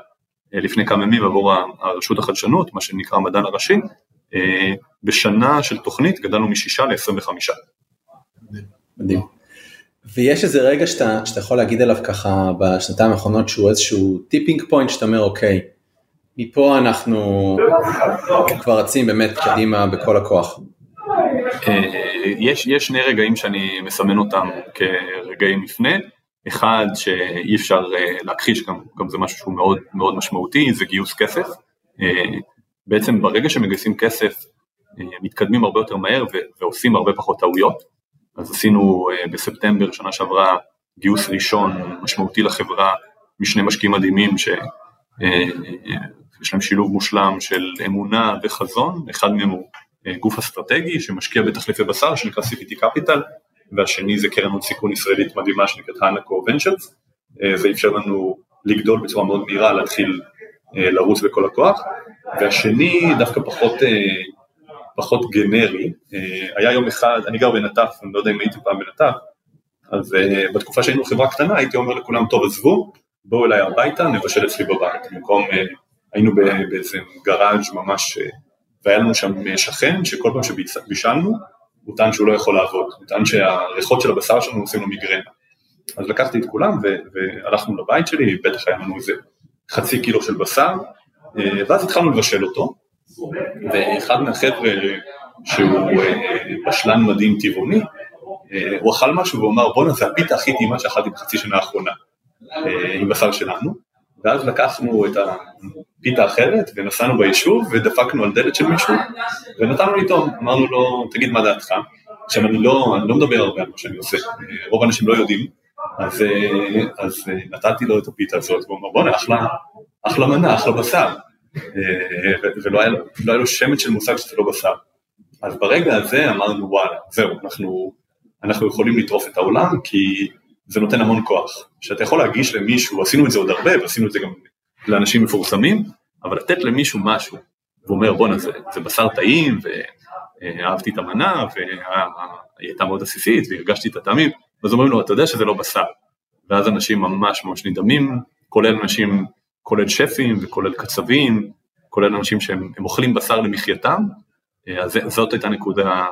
אה, לפני כמה ימים עבור הרשות החדשנות, מה שנקרא המדען הראשי, אה, בשנה של תוכנית גדלנו משישה ל-25. מדהים. ויש איזה רגע שאתה, שאתה יכול להגיד עליו ככה בשנתיים האחרונות שהוא איזשהו tipping point שאתה אומר אוקיי, מפה אנחנו כבר רצים באמת קדימה בכל הכוח. אה, יש, יש שני רגעים שאני מסמן אותם כרגעים מפנה, אחד שאי אפשר אה, להכחיש, גם, גם זה משהו שהוא מאוד, מאוד משמעותי, זה גיוס כסף. אה, בעצם ברגע שמגייסים כסף, מתקדמים הרבה יותר מהר ועושים הרבה פחות טעויות. אז עשינו בספטמבר שנה שעברה גיוס ראשון משמעותי לחברה משני משקיעים מדהימים שיש להם שילוב מושלם של אמונה וחזון, אחד מהם הוא אה, גוף אסטרטגי שמשקיע בתחליפי בשר שנקרא CPT Capital והשני זה קרן הון סיכון ישראלית מדהימה שנקראת הנקו ונצ'רס זה אפשר לנו לגדול בצורה מאוד מהירה להתחיל אה, לרוץ בכל הכוח. והשני דווקא פחות, אה, פחות גנרי. היה יום אחד אני גר בנטף אני לא יודע אם הייתי פעם בנטף אז בתקופה שהיינו חברה קטנה הייתי אומר לכולם טוב עזבו בואו אליי הביתה נבשל אצלי בבית. במקום היינו באיזה גראז' ממש והיה לנו שם שכן שכל פעם שבישלנו, הוא טען שהוא לא יכול לעבוד, הוא טען שהריחות של הבשר שלנו עושים לו מיגרנה. אז לקחתי את כולם והלכנו לבית שלי, בטח היה לנו איזה חצי קילו של בשר, אה, ואז התחלנו לבשל אותו, ואחד מהחבר'ה שהוא אה, בשלן מדהים טבעוני, אה, הוא אכל משהו והוא אמר בואנה זה הפיתה הכי טעימה שאכלתי בחצי שנה האחרונה עם בשר שלנו, ואז לקחנו את פיתה אחרת ונסענו ביישוב ודפקנו על דלת של מישהו ונתנו לי טוב, אמרנו לו תגיד מה דעתך, עכשיו אני לא, אני לא מדבר הרבה על מה שאני עושה, רוב האנשים לא יודעים, אז, אז נתתי לו את הפיתה הזאת והוא אמר בואנה אחלה, אחלה מנה, אחלה בשר, ולא היה, לא היה לו שמץ של מושג שזה לא בשר, אז ברגע הזה אמרנו וואלה זהו אנחנו, אנחנו יכולים לטרוף את העולם כי זה נותן המון כוח, שאתה יכול להגיש למישהו, עשינו את זה עוד הרבה ועשינו את זה גם לאנשים מפורסמים, אבל לתת למישהו משהו, והוא אומר בואנה זה, זה בשר טעים ואהבתי את המנה והיא הייתה מאוד עסיסית והרגשתי את הטעמים, אז אומרים לו אתה יודע שזה לא בשר, ואז אנשים ממש ממש נדהמים, כולל אנשים, כולל שפים וכולל קצבים, כולל אנשים שהם אוכלים בשר למחייתם, אז זאת הייתה נקודה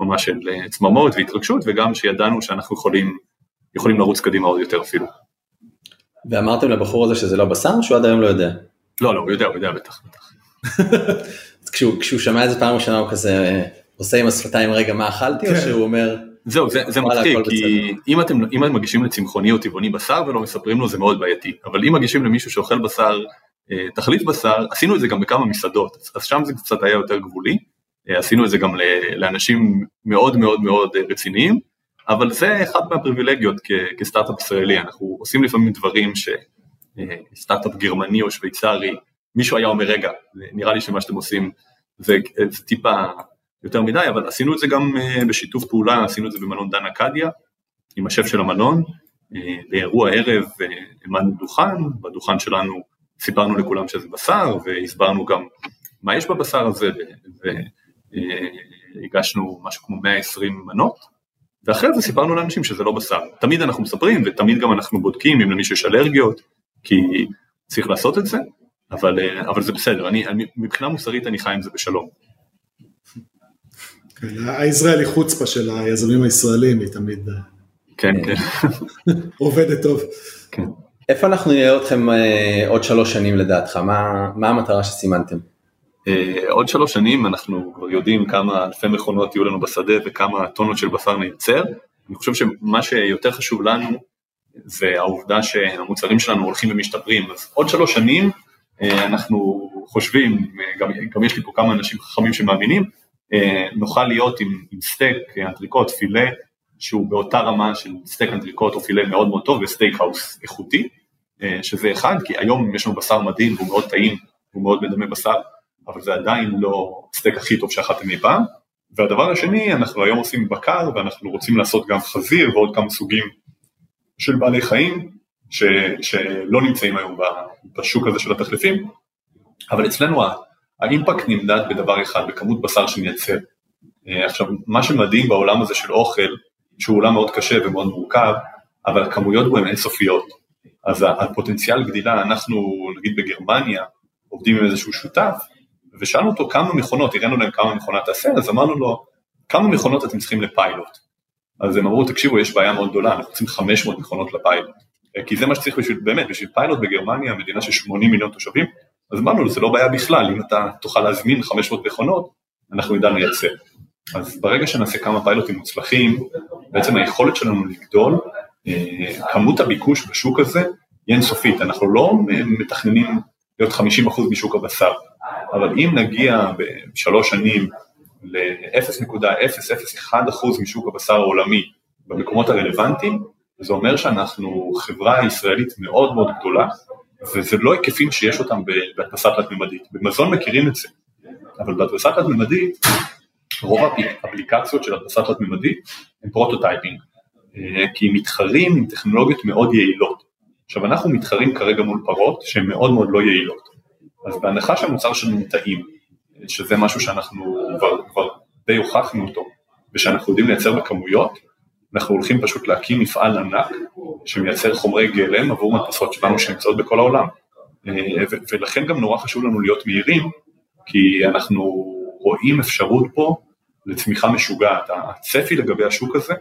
ממש של צמרמורת והתרגשות וגם שידענו שאנחנו יכולים, יכולים לרוץ קדימה עוד יותר אפילו. ואמרתם לבחור הזה שזה לא בשר, שהוא עד היום לא יודע? לא, לא, הוא יודע, הוא יודע בטח, בטח. *laughs* כשהוא, כשהוא שמע את זה פעם ראשונה הוא כזה עושה עם השפתיים רגע מה אכלתי, כן. או שהוא אומר... זהו, זה, זה מצחיק, כי אם אתם, אם אתם מגישים לצמחוני או טבעוני בשר ולא מספרים לו זה מאוד בעייתי, אבל אם מגישים למישהו שאוכל בשר, אה, תחליף בשר, עשינו את זה גם בכמה מסעדות, אז שם זה קצת היה יותר גבולי, אה, עשינו את זה גם לאנשים מאוד מאוד מאוד רציניים, אבל זה אחת מהפריבילגיות כסטארט-אפ ישראלי, אנחנו עושים לפעמים דברים שסטארט-אפ גרמני או שוויצרי, מישהו היה אומר רגע, נראה לי שמה שאתם עושים זה, זה טיפה יותר מדי, אבל עשינו את זה גם אה, בשיתוף פעולה, עשינו את זה במלון דן אקדיה, עם השף של המלון, אה, באירוע ערב אה, העמדנו דוכן, בדוכן שלנו סיפרנו לכולם שזה בשר והסברנו גם מה יש בבשר הזה והגשנו משהו כמו 120 מנות ואחרי זה סיפרנו לאנשים שזה לא בשר. תמיד אנחנו מספרים ותמיד גם אנחנו בודקים אם למישהו יש אלרגיות, כי צריך לעשות את זה, אבל, אבל זה בסדר, אני, אני, מבחינה מוסרית אני חי עם זה בשלום. כן, הישראלי חוצפה של היזמים הישראלים היא תמיד אה, כן, כן. *laughs* עובדת טוב. כן. איפה אנחנו נראה אתכם אה, עוד שלוש שנים לדעתך? מה, מה המטרה שסימנתם? אה, עוד שלוש שנים אנחנו כבר יודעים כמה אלפי מכונות יהיו לנו בשדה וכמה טונות של בשר נייצר. אני חושב שמה שיותר חשוב לנו זה העובדה שהמוצרים שלנו הולכים ומשתפרים. אז עוד שלוש שנים אנחנו חושבים, גם, גם יש לי פה כמה אנשים חכמים שמאמינים, נוכל להיות עם, עם סטייק אנטריקוט, פילה, שהוא באותה רמה של סטייק אנטריקוט או פילה מאוד מאוד טוב ו steak house איכותי, uh, שזה אחד, כי היום יש לנו בשר מדהים והוא מאוד טעים, הוא מאוד מדמה בשר. אבל זה עדיין לא הסטייק הכי טוב שאכלתם אי פעם. והדבר השני, אנחנו היום עושים בקר ואנחנו רוצים לעשות גם חזיר ועוד כמה סוגים של בעלי חיים ש, שלא נמצאים היום בשוק הזה של התחליפים, אבל אצלנו האימפקט נמדד בדבר אחד, בכמות בשר שנייצר. אה, עכשיו, מה שמדהים בעולם הזה של אוכל, שהוא עולם מאוד קשה ומאוד מורכב, אבל הכמויות בו הן אינסופיות. אז הפוטנציאל גדילה, אנחנו נגיד בגרמניה עובדים עם איזשהו שותף, ושאלנו אותו כמה מכונות, הראינו להם כמה מכונה תעשה, אז אמרנו לו, כמה מכונות אתם צריכים לפיילוט? אז הם אמרו, תקשיבו, יש בעיה מאוד גדולה, אנחנו צריכים 500 מכונות לפיילוט. כי זה מה שצריך בשביל, באמת, בשביל פיילוט בגרמניה, מדינה של 80 מיליון תושבים, אז אמרנו זה לא בעיה בכלל, אם אתה תוכל להזמין 500 מכונות, אנחנו נדע לייצר. אז ברגע שנעשה כמה פיילוטים מוצלחים, בעצם היכולת שלנו לגדול, אה, כמות הביקוש בשוק הזה היא אינסופית, אנחנו לא מתכננים להיות 50% משוק הבשר, אבל אם נגיע בשלוש שנים ל-0.001% משוק הבשר העולמי במקומות הרלוונטיים, זה אומר שאנחנו חברה ישראלית מאוד מאוד גדולה, וזה לא היקפים שיש אותם בהדפסה תלת-ממדית. במזון מכירים את זה, אבל בהדפסה תלת-ממדית, רוב האפליקציות של הדפסה תלת-ממדית הם prototyping, אה, כי הם מתחרים עם טכנולוגיות מאוד יעילות. עכשיו אנחנו מתחרים כרגע מול פרות שהן מאוד מאוד לא יעילות, אז בהנחה שהמוצר שלנו טעים, שזה משהו שאנחנו כבר, כבר די הוכחנו אותו, ושאנחנו יודעים לייצר בכמויות, אנחנו הולכים פשוט להקים מפעל ענק שמייצר חומרי גלם עבור מדפסות שלנו שנמצאות בכל העולם. אה, ולכן גם נורא חשוב לנו להיות מהירים, כי אנחנו רואים אפשרות פה לצמיחה משוגעת. הצפי לגבי השוק הזה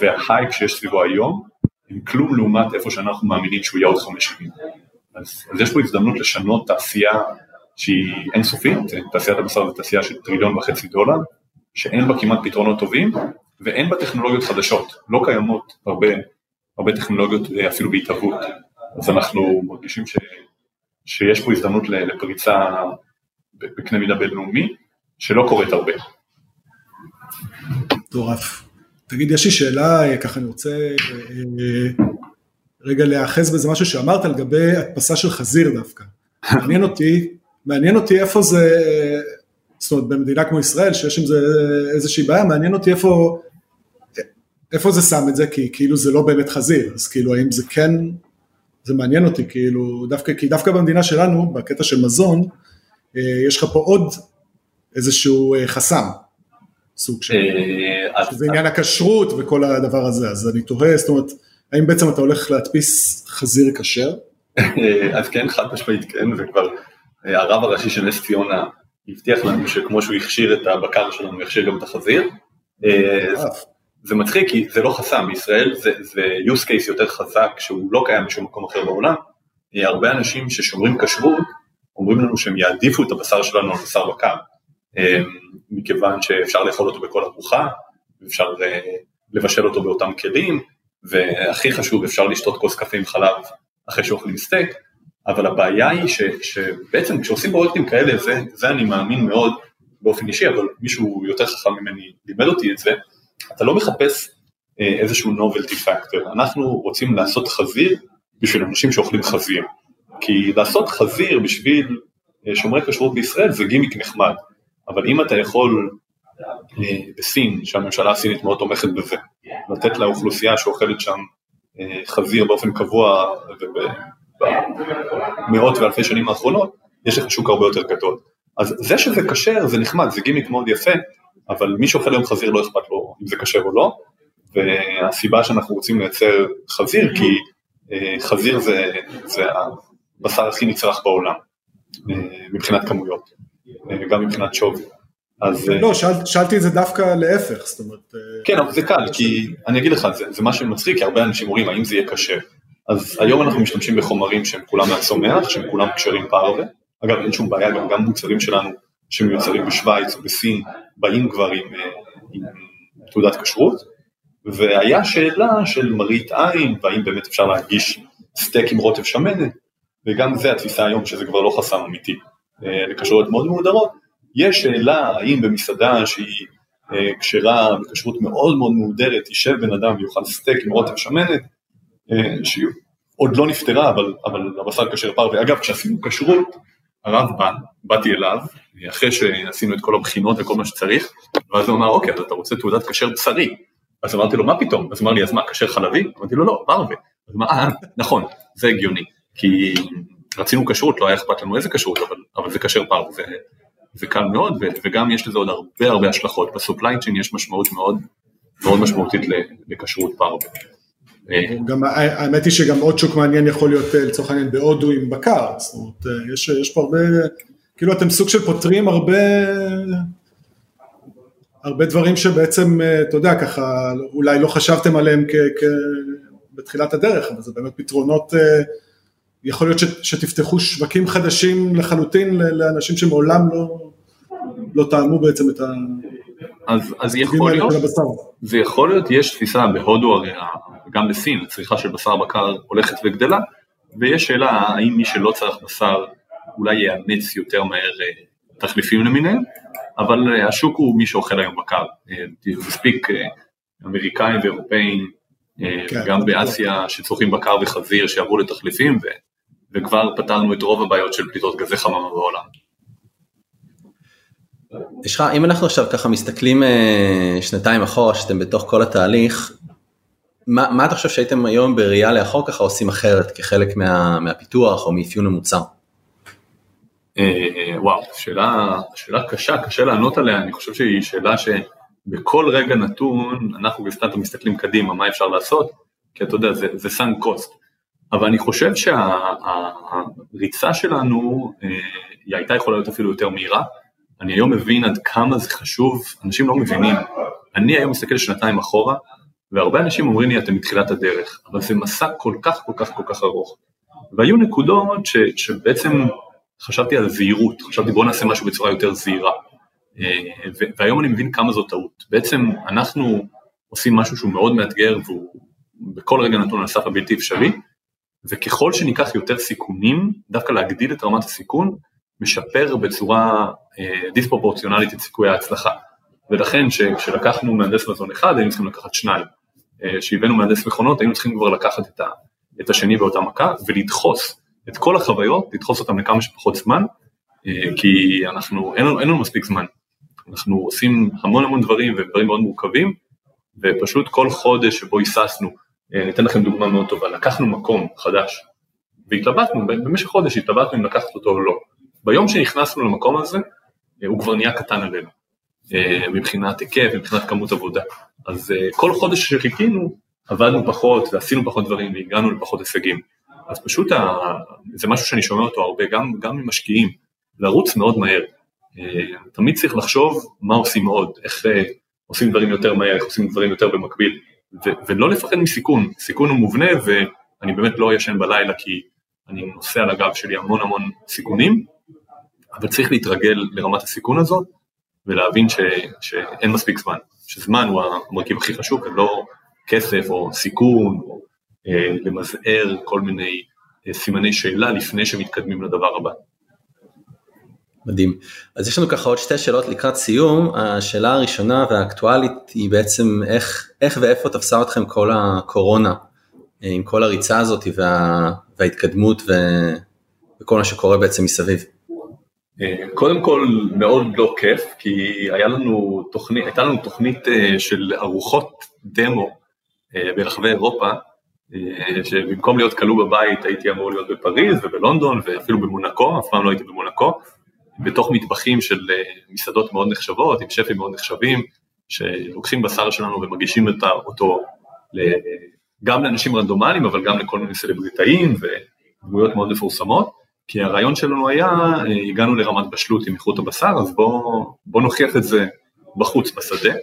וההייפ שיש סביבו היום הם כלום לעומת איפה שאנחנו מאמינים שהוא יהיה עוד חמש שנים. אז, אז יש פה הזדמנות לשנות תעשייה שהיא אינסופית, תעשיית הבשר זו תעשייה של טריליון וחצי דולר, שאין בה כמעט פתרונות טובים ואין בה טכנולוגיות חדשות, לא קיימות הרבה, הרבה טכנולוגיות אה, אפילו בהתהוות, אז אנחנו מרגישים ש, שיש פה הזדמנות לפריצה בקנה מידה בינלאומי, שלא קורית הרבה. מטורף. תגיד, יש לי שאלה, אה, ככה אני רוצה אה, רגע להיאחז בזה משהו שאמרת לגבי הדפסה של חזיר דווקא. *laughs* מעניין אותי, מעניין אותי איפה זה, זאת אומרת במדינה כמו ישראל שיש עם זה איזושהי בעיה, מעניין אותי איפה, איפה זה שם את זה, כי כאילו זה לא באמת חזיר, אז כאילו האם זה כן, זה מעניין אותי, כאילו דווקא, כי דווקא במדינה שלנו, בקטע של מזון, אה, יש לך פה עוד איזשהו אה, חסם, סוג של, אה, שזה עניין הכשרות וכל הדבר הזה, אז אני תוהה, זאת אומרת, האם בעצם אתה הולך להדפיס חזיר כשר? אז כן, חד משמעית כן, וכבר הרב הראשי של נס ציונה הבטיח לנו שכמו שהוא הכשיר את הבקר שלנו, הוא יכשיר גם את החזיר. זה מצחיק כי זה לא חסם, בישראל זה, זה use case יותר חזק שהוא לא קיים בשום מקום אחר בעולם. הרבה אנשים ששומרים כשרות אומרים לנו שהם יעדיפו את הבשר שלנו על בשר בקר, אמ, מכיוון שאפשר לאכול אותו בכל ארוחה, אפשר אה, לבשל אותו באותם כלים, והכי חשוב אפשר לשתות כוס קפה עם חלב אחרי שאוכלים סטייק, אבל הבעיה היא ש, שבעצם כשעושים פרויקטים כאלה, זה, זה אני מאמין מאוד באופן אישי, אבל מישהו יותר חכם ממני לימד אותי את זה, אתה לא מחפש אה, איזשהו novelty factor, אנחנו רוצים לעשות חזיר בשביל אנשים שאוכלים חזיר. כי לעשות חזיר בשביל אה, שומרי כשרות בישראל זה גימיק נחמד, אבל אם אתה יכול אה, בסין, שהממשלה הסינית מאוד תומכת בזה, לתת לאוכלוסייה שאוכלת שם חזיר באופן קבוע במאות ואלפי שנים האחרונות, יש לך שוק הרבה יותר גדול. אז זה שזה כשר זה נחמד, זה גימיק מאוד יפה, אבל מי שאוכל היום חזיר לא אכפת לו אם זה כשר או לא, והסיבה שאנחנו רוצים לייצר חזיר, כי חזיר זה, זה הבשר הכי נצרך בעולם, אה, מבחינת כמויות, אה, גם מבחינת שווי. אז... לא, שאל, שאלתי את זה דווקא להפך, זאת אומרת... אה, כן, אבל זה קל, כי אני אגיד לך, זה, זה מה שמצחיק, כי הרבה אנשים אומרים, האם זה יהיה קשה? אז היום אנחנו משתמשים בחומרים שהם כולם מהצומח, שהם כולם קשרים פרווה, אגב אין שום בעיה, גם, גם מוצרים שלנו שמיוצרים בשוויץ או בסין, באים כבר עם, עם תעודת כשרות, והיה שאלה של מראית עין, והאם באמת אפשר להגיש סטייק עם רוטב שמנת, וגם זה התפיסה היום שזה כבר לא חסם אמיתי אה, לכשרויות מאוד מהודרות, יש שאלה האם במסעדה שהיא אה, כשרה בכשרות מאוד מאוד מהודרת, יישב בן אדם ויאכל סטייק עם רוטב שמנת, אה, שהיא עוד לא נפתרה אבל, אבל הבשר כשר פרווה, ואגב כשעשינו כשרות, הרב בא, באתי אליו, אחרי שעשינו את כל הבחינות וכל מה שצריך, ואז הוא אמר אוקיי אז אתה רוצה תעודת כשר בשרי, אז אמרתי לו מה פתאום, אז אמר לי אז מה כשר חלבי? אמרתי לו לא, פרווה, אז אמר אה נכון, זה הגיוני. כי רצינו כשרות, לא היה אכפת לנו איזה כשרות, אבל, אבל זה כשר פר, זה, זה קל מאוד, ו, וגם יש לזה עוד הרבה הרבה השלכות, בסופליין צ'יין יש משמעות מאוד מאוד משמעותית לכשרות פר. גם האמת היא שגם עוד שוק מעניין יכול להיות לצורך העניין בהודו עם בקר, זאת אומרת יש, יש פה הרבה, כאילו אתם סוג של פותרים הרבה, הרבה דברים שבעצם אה, אתה יודע ככה אולי לא חשבתם עליהם כ, כ, בתחילת הדרך, אבל זה באמת פתרונות יכול להיות שתפתחו שווקים חדשים לחלוטין לאנשים שמעולם לא, לא טעמו בעצם את ה... אז, אז יכול להיות. זה יכול להיות, יש תפיסה בהודו הרי, גם בסין, הצריכה של בשר בקר הולכת וגדלה, ויש שאלה האם מי שלא צריך בשר אולי יאמץ יותר מהר אה, תחליפים למיניהם, אבל אה, השוק הוא מי שאוכל היום בקר, אה, מספיק אמריקאים ואירופאים, כן, גם. באסיה שצורכים בקר וחזיר שיעברו לתחליפים, ו, וכבר פתרנו את רוב הבעיות של פליטות גזי חממה בעולם. יש לך, אם אנחנו עכשיו ככה מסתכלים שנתיים אחורה, שאתם בתוך כל התהליך, מה, מה אתה חושב שהייתם היום בראייה לאחור ככה עושים אחרת כחלק מה, מהפיתוח או מאפיון המוצר? אה, וואו, שאלה, שאלה קשה, קשה לענות עליה, אני חושב שהיא שאלה שבכל רגע נתון אנחנו בסטארט מסתכלים קדימה, מה אפשר לעשות, כי אתה יודע, זה, זה סאנק קוסט. אבל אני חושב שהריצה שלנו, אה, היא הייתה יכולה להיות אפילו יותר מהירה. אני היום מבין עד כמה זה חשוב, אנשים לא מבינים. אני היום מסתכל שנתיים אחורה, והרבה אנשים אומרים לי, אתם מתחילת הדרך, אבל זה מסע כל כך כל כך כל כך ארוך. והיו נקודות ש, שבעצם חשבתי על זהירות, חשבתי בוא נעשה משהו בצורה יותר זהירה. אה, והיום אני מבין כמה זו טעות. בעצם אנחנו עושים משהו שהוא מאוד מאתגר והוא בכל רגע נתון על הסף הבלתי אפשרי, וככל שניקח יותר סיכונים, דווקא להגדיל את רמת הסיכון, משפר בצורה אה, דיספרופורציונלית את סיכויי ההצלחה. ולכן כשלקחנו מהנדס מזון אחד היינו צריכים לקחת שניים, אה, כשהבאנו מהנדס מכונות היינו צריכים כבר לקחת את השני באותה מכה ולדחוס את כל החוויות, לדחוס אותם לכמה שפחות זמן, אה, כי אנחנו, אין לנו, אין לנו מספיק זמן. אנחנו עושים המון המון דברים ודברים מאוד מורכבים, ופשוט כל חודש שבו היססנו, אה, אני אתן לכם דוגמה מאוד טובה, לקחנו מקום חדש, והתלבטנו, במשך חודש התלבטנו אם לקחת אותו או לא. ביום שנכנסנו למקום הזה, אה, הוא כבר נהיה קטן עלינו, מבחינת היקף, מבחינת כמות עבודה. אז כל חודש שחיכינו, עבדנו פחות ועשינו פחות דברים והגענו לפחות הישגים. אז פשוט ה... זה משהו שאני שומע אותו הרבה, גם, גם ממשקיעים, לרוץ מאוד מהר. אה, תמיד צריך לחשוב מה עושים עוד, איך אה, עושים דברים יותר מהר, איך עושים דברים יותר במקביל, ו- ולא לפחד מסיכון, סיכון הוא מובנה ואני באמת לא ישן בלילה כי אני נושא על הגב שלי המון המון סיכונים, אבל צריך להתרגל לרמת הסיכון הזאת ולהבין ש, שאין מספיק זמן, שזמן הוא המרכיב הכי חשוב ולא כסף או סיכון או למזער כל מיני אה, סימני שאלה לפני שמתקדמים לדבר הבא. מדהים. אז יש לנו ככה עוד שתי שאלות לקראת סיום. השאלה הראשונה והאקטואלית היא בעצם איך, איך ואיפה תפסה אתכם כל הקורונה, אה, עם כל הריצה הזאת וה, וההתקדמות ו, וכל מה שקורה בעצם מסביב. אה, קודם כל מאוד לא כיף כי היה לנו תוכנית, הייתה לנו תוכנית אה, של ארוחות דמו אה, ברחבי אירופה אה, שבמקום להיות כלוא בבית הייתי אמור להיות בפריז ובלונדון ואפילו במונקו, אף פעם לא הייתי במונקו, בתוך מטבחים של אה, מסעדות מאוד נחשבות עם שפים מאוד נחשבים שלוקחים בשר שלנו ומגישים אותו גם לאנשים רנדומליים אבל גם לכל מיני סלבריטאים ודמויות מאוד מפורסמות כי הרעיון שלנו היה, אה, הגענו לרמת בשלות עם איכות הבשר, אז בואו בוא נוכיח את זה בחוץ בשדה,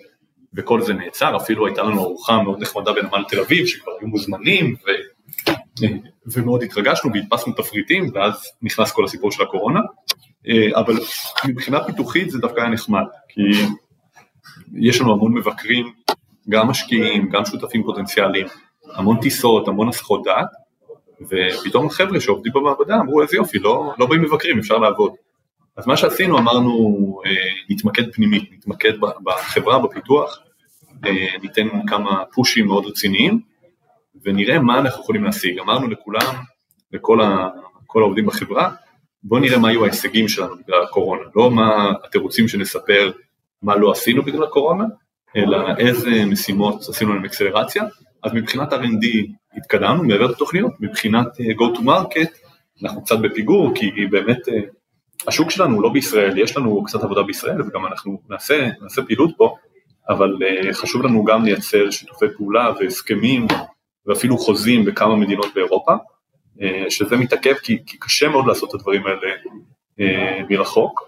וכל זה נעצר, אפילו הייתה לנו ארוחה מאוד נחמדה בנמל תל אביב, שכבר היו מוזמנים, ו... ומאוד התרגשנו והדפסנו תפריטים, ואז נכנס כל הסיפור של הקורונה, אה, אבל מבחינה פיתוחית זה דווקא היה נחמד, כי יש לנו המון מבקרים, גם משקיעים, גם שותפים פוטנציאליים, המון טיסות, המון הסחות דעת, ופתאום החבר'ה שעובדים במעבדה אמרו איזה יופי, לא, לא באים מבקרים, אפשר לעבוד. אז מה שעשינו, אמרנו, אה, נתמקד פנימית, נתמקד בחברה, בפיתוח, ניתן כמה פושים מאוד רציניים, ונראה מה אנחנו יכולים להשיג. אמרנו לכולם, לכל ה, העובדים בחברה, בואו נראה מה היו ההישגים שלנו בגלל הקורונה, לא מה התירוצים שנספר מה לא עשינו בגלל הקורונה, אלא איזה משימות עשינו להם אקסלרציה, אז מבחינת R&D התקדמנו מעבר לתוכניות, מבחינת אה, Go to Market אנחנו קצת בפיגור, כי באמת אה, השוק שלנו הוא לא בישראל, יש לנו קצת עבודה בישראל וגם אנחנו נעשה, נעשה פעילות פה, אבל אה, חשוב לנו גם לייצר שיתופי פעולה והסכמים ואפילו חוזים בכמה מדינות באירופה, אה, שזה מתעכב כי, כי קשה מאוד לעשות את הדברים האלה אה, מרחוק,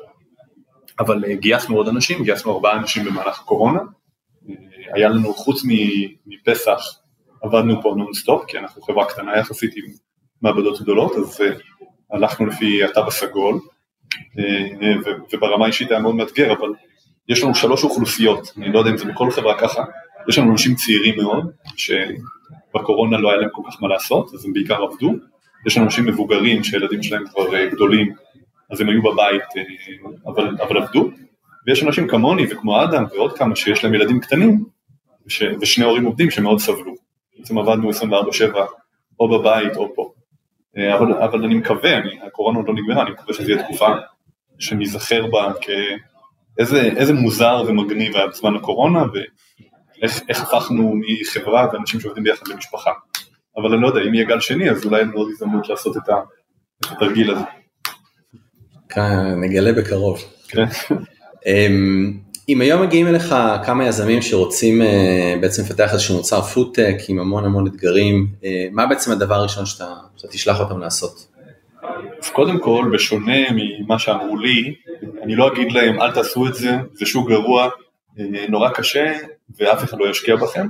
אבל גייסנו עוד אנשים, גייסנו ארבעה אנשים במהלך הקורונה, היה לנו חוץ מפסח, עבדנו פה נונסטופ, כי אנחנו חברה קטנה יחסית עם מעבדות גדולות, אז הלכנו לפי התו הסגול, וברמה האישית היה מאוד מאתגר, אבל יש לנו שלוש אוכלוסיות, אני לא יודע אם זה בכל חברה ככה, יש לנו אנשים צעירים מאוד, שבקורונה לא היה להם כל כך מה לעשות, אז הם בעיקר עבדו, יש לנו אנשים מבוגרים שהילדים שלהם כבר אה, גדולים, אז הם היו בבית, אה, אבל, אבל עבדו, ויש אנשים כמוני וכמו אדם ועוד כמה שיש להם ילדים קטנים, וש, ושני הורים עובדים שמאוד סבלו. בעצם עבדנו 24/7 או בבית או פה. אה, אבל, אבל אני מקווה, אני, הקורונה עוד לא נגמרה, אני מקווה שזו תהיה תקופה שניזכר בה כאיזה מוזר ומגניב היה בזמן הקורונה ואיך הפכנו מחברה ואנשים שעובדים ביחד למשפחה. אבל אני לא יודע, אם יהיה גל שני אז אולי אין עוד הזדמנות לעשות את התרגיל הזה. כן, נגלה בקרוב. כן. אמ, אם היום מגיעים אליך כמה יזמים שרוצים אה, בעצם לפתח איזשהו מוצר פודטק עם המון המון אתגרים, אה, מה בעצם הדבר הראשון שאתה, שאתה תשלח אותם לעשות? אז קודם כל, בשונה ממה שאמרו לי, אני לא אגיד להם אל תעשו את זה, זה שוק גרוע, אה, נורא קשה ואף אחד לא ישקיע בכם,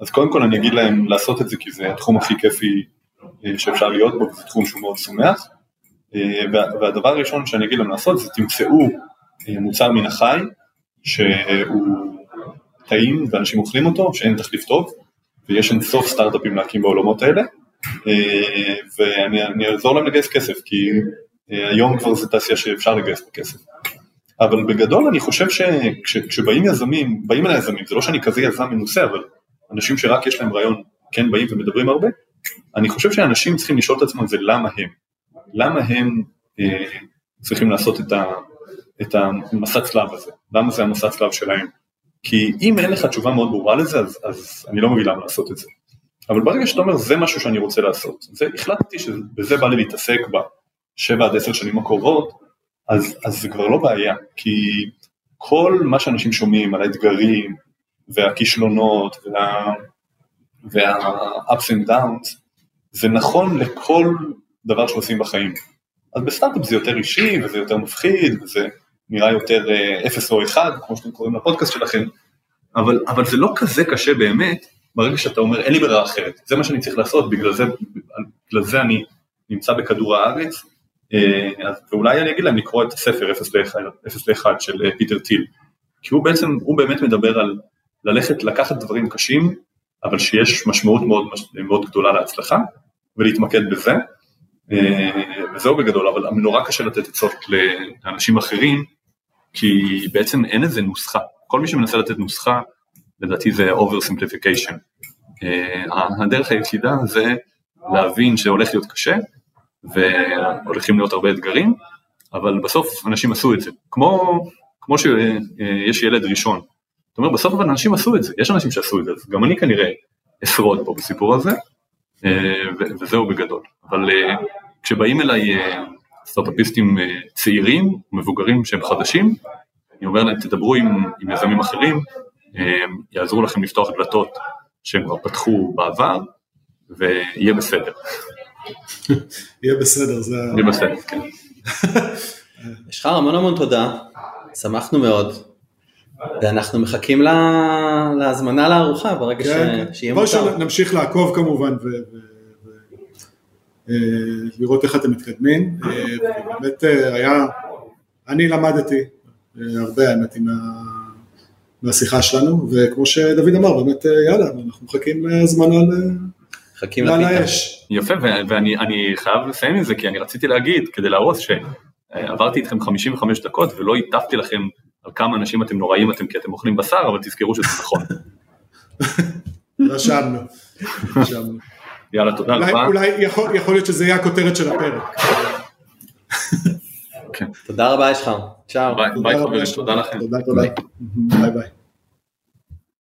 אז קודם כל אני אגיד להם לעשות את זה כי זה התחום הכי כיפי שאפשר להיות בו, זה תחום שהוא מאוד שמח, והדבר הראשון שאני אגיד להם לעשות זה תמצאו מוצר מן החי, שהוא טעים ואנשים אוכלים אותו, שאין תחליף טוב, ויש אין סוף סטארט-אפים להקים בעולמות האלה, אה, ואני אעזור להם לגייס כסף, כי אה, היום כבר זו תעשייה שאפשר לגייס בכסף. אבל בגדול אני חושב שכשבאים יזמים, באים אל היזמים, זה לא שאני כזה יזם מנוסה, אבל אנשים שרק יש להם רעיון כן באים ומדברים הרבה, אני חושב שאנשים צריכים לשאול את עצמם זה למה הם, למה הם אה, צריכים לעשות את, ה, את המסע צלב הזה, למה זה המסע צלב שלהם. כי אם אין לך תשובה מאוד ברורה לזה, אז, אז אני לא מבין למה לעשות את זה. אבל ברגע שאתה אומר זה משהו שאני רוצה לעשות, זה, החלטתי שבזה בא לי להתעסק בשבע עד עשר שנים הקרובות, אז, אז זה כבר לא בעיה, כי כל מה שאנשים שומעים על האתגרים והכישלונות וה, וה-ups and downs, זה נכון לכל דבר שעושים בחיים. אז בסטארט-אפ זה יותר אישי וזה יותר מפחיד וזה נראה יותר אה, אפס או אחד, כמו שאתם קוראים לפודקאסט שלכם, אבל, אבל זה לא כזה קשה באמת, ברגע שאתה אומר אין לי ברירה אחרת, זה מה שאני צריך לעשות, בגלל זה, בגלל זה אני נמצא בכדור הארץ, ואולי אני אגיד להם לקרוא את הספר 0 ל-1 של אה, פיטר טיל, כי הוא בעצם, הוא באמת מדבר על ללכת, לקחת דברים קשים, אבל שיש משמעות מאוד, מאוד גדולה להצלחה, ולהתמקד בזה, וזהו בגדול, אבל נורא קשה לתת עצות לאנשים אחרים, כי בעצם אין איזה נוסחה, כל מי שמנסה לתת נוסחה, לדעתי זה over simplification. הדרך היחידה זה להבין שהולך להיות קשה, והולכים להיות הרבה אתגרים, אבל בסוף אנשים עשו את זה, כמו, כמו שיש ילד ראשון. זאת אומרת, בסוף אבל אנשים עשו את זה, יש אנשים שעשו את זה, אז גם אני כנראה אשרוד פה בסיפור הזה, uh, וזהו בגדול. אבל uh, כשבאים אליי סטארט-אפיסטים אה, צעירים, מבוגרים שהם חדשים, אני אומר להם תדברו עם, עם יזמים אחרים, יעזרו לכם לפתוח דלתות שהם כבר פתחו בעבר, ויהיה בסדר. יהיה בסדר, זה... יהיה בסדר, כן. *laughs* יש לך המון המון תודה, שמחנו מאוד, ואנחנו מחכים לה... להזמנה לארוחה ברגע כן, ש... שיהיה מותר. בואו נמשיך לעקוב כמובן, ו... אה, איך אתם מתקדמים, אה, ובאמת אה, היה, אני למדתי הרבה האמת עם מהשיחה שלנו, וכמו שדוד אמר, באמת יאללה, אנחנו מחכים להזמנה מחכים האש. יפה, ואני חייב לסיים עם זה, כי אני רציתי להגיד, כדי להרוס, שעברתי איתכם 55 דקות ולא הטפתי לכם על כמה אנשים אתם נוראים אתם כי אתם אוכלים בשר, אבל תזכרו שזה נכון. *laughs* רשמנו, רשמנו. יאללה, תודה רבה. אולי יכול, יכול להיות שזה יהיה הכותרת של הפרק. תודה רבה יש לך, צ'או. ביי, ביי חברים, תודה לכם. תודה, תודה. ביי ביי.